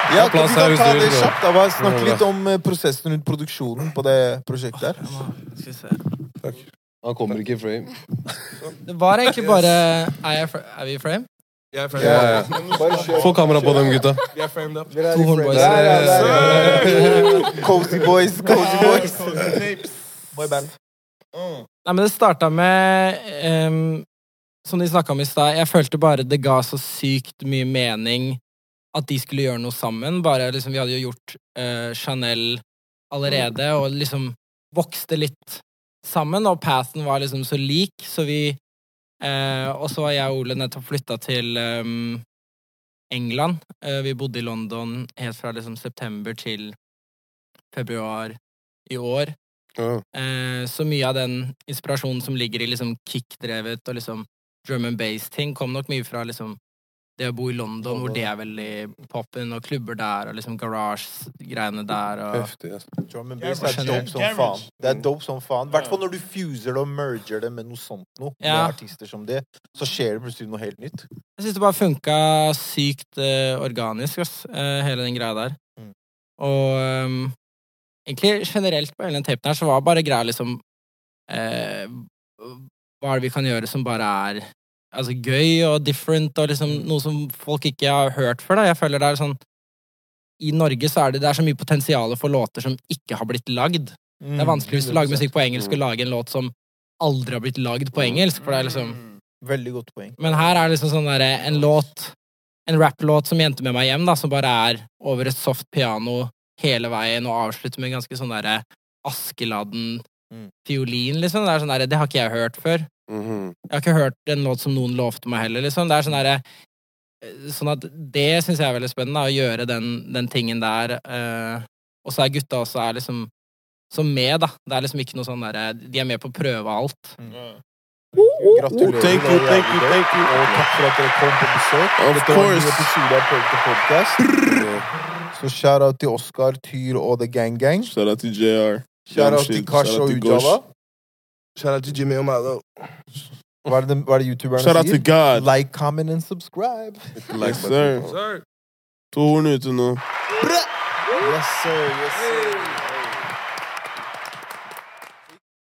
Ja, Applaus vi kan ta det kjapt. da. Bare Snakk litt om eh, prosessen rundt produksjonen på det prosjektet her. Han kommer ikke i frame. Det var egentlig bare er vi i frame? Jeg er framed. Få kamera på dem, gutta. Vi er framed up. To ja. Cozy boys, cozy boys. Boyband. Nei, men det starta med um, Som de snakka om i stad, jeg følte bare det ga så sykt mye mening at de skulle gjøre noe sammen. Bare liksom, Vi hadde jo gjort uh, Chanel allerede, og liksom vokste litt sammen, og pathen var liksom så lik, så vi eh, Og så har jeg og Ole nettopp flytta til um, England. Eh, vi bodde i London helt fra liksom september til februar i år. Ja. Eh, så mye av den inspirasjonen som ligger i liksom kick-drevet og liksom drum and bass-ting, kom nok mye fra liksom det å bo i London, hvor det er veldig poppen, og klubber der, og liksom garage-greiene der, og Heftig. altså. Drum and bass er dope som faen. Det er dope som faen. I hvert fall når du fuser det og merger det med noe sånt noe. Med Ja. artister som det. Så skjer det plutselig noe helt nytt. Jeg syns det bare funka sykt uh, organisk, ass, uh, hele den greia der. Mm. Og um, egentlig generelt på hele den tapen her, så var bare greia liksom uh, Hva er det vi kan gjøre som bare er altså, gøy og different, og liksom noe som folk ikke har hørt før, da. Jeg føler det er sånn I Norge så er det, det er så mye potensial for låter som ikke har blitt lagd. Mm, Det er vanskelig hvis du lager musikk på engelsk, å lage en låt som aldri har blitt lagd på engelsk, for det er liksom Veldig godt poeng. men her er det liksom sånn derre en låt En rapplåt som jente med meg hjem, da, som bare er over et soft piano hele veien og avslutter med en ganske sånn derre Askeladden Mm. fiolin, liksom. Det er sånn derre Det har ikke jeg hørt før. Jeg har ikke hørt en låt som noen lovte meg heller, liksom. Det er sånn derre Sånn at det syns jeg er veldig spennende, da, å gjøre den, den tingen der. eh, og så er gutta også er liksom som med, da. Det er liksom ikke noe sånn derre De er med på å prøve alt. Gratulerer. Thank you, thank you, thank you. Og takk for at dere kom på besøk. Of Dette var en ny episode av Pulp Podcast. Så shout-out til Oskar, Tyr og The Gang Gang. Shout out til JR. Shout-out til. Kash og Ujala. Gosh. Shout out til Jimmy og Milo. Hva er det, hva er det youtuberne Shout out to sier? God. Like, comment and subscribe. Like Yes, sir. button. To horn ute nå. Yes, sir. Yes, sir.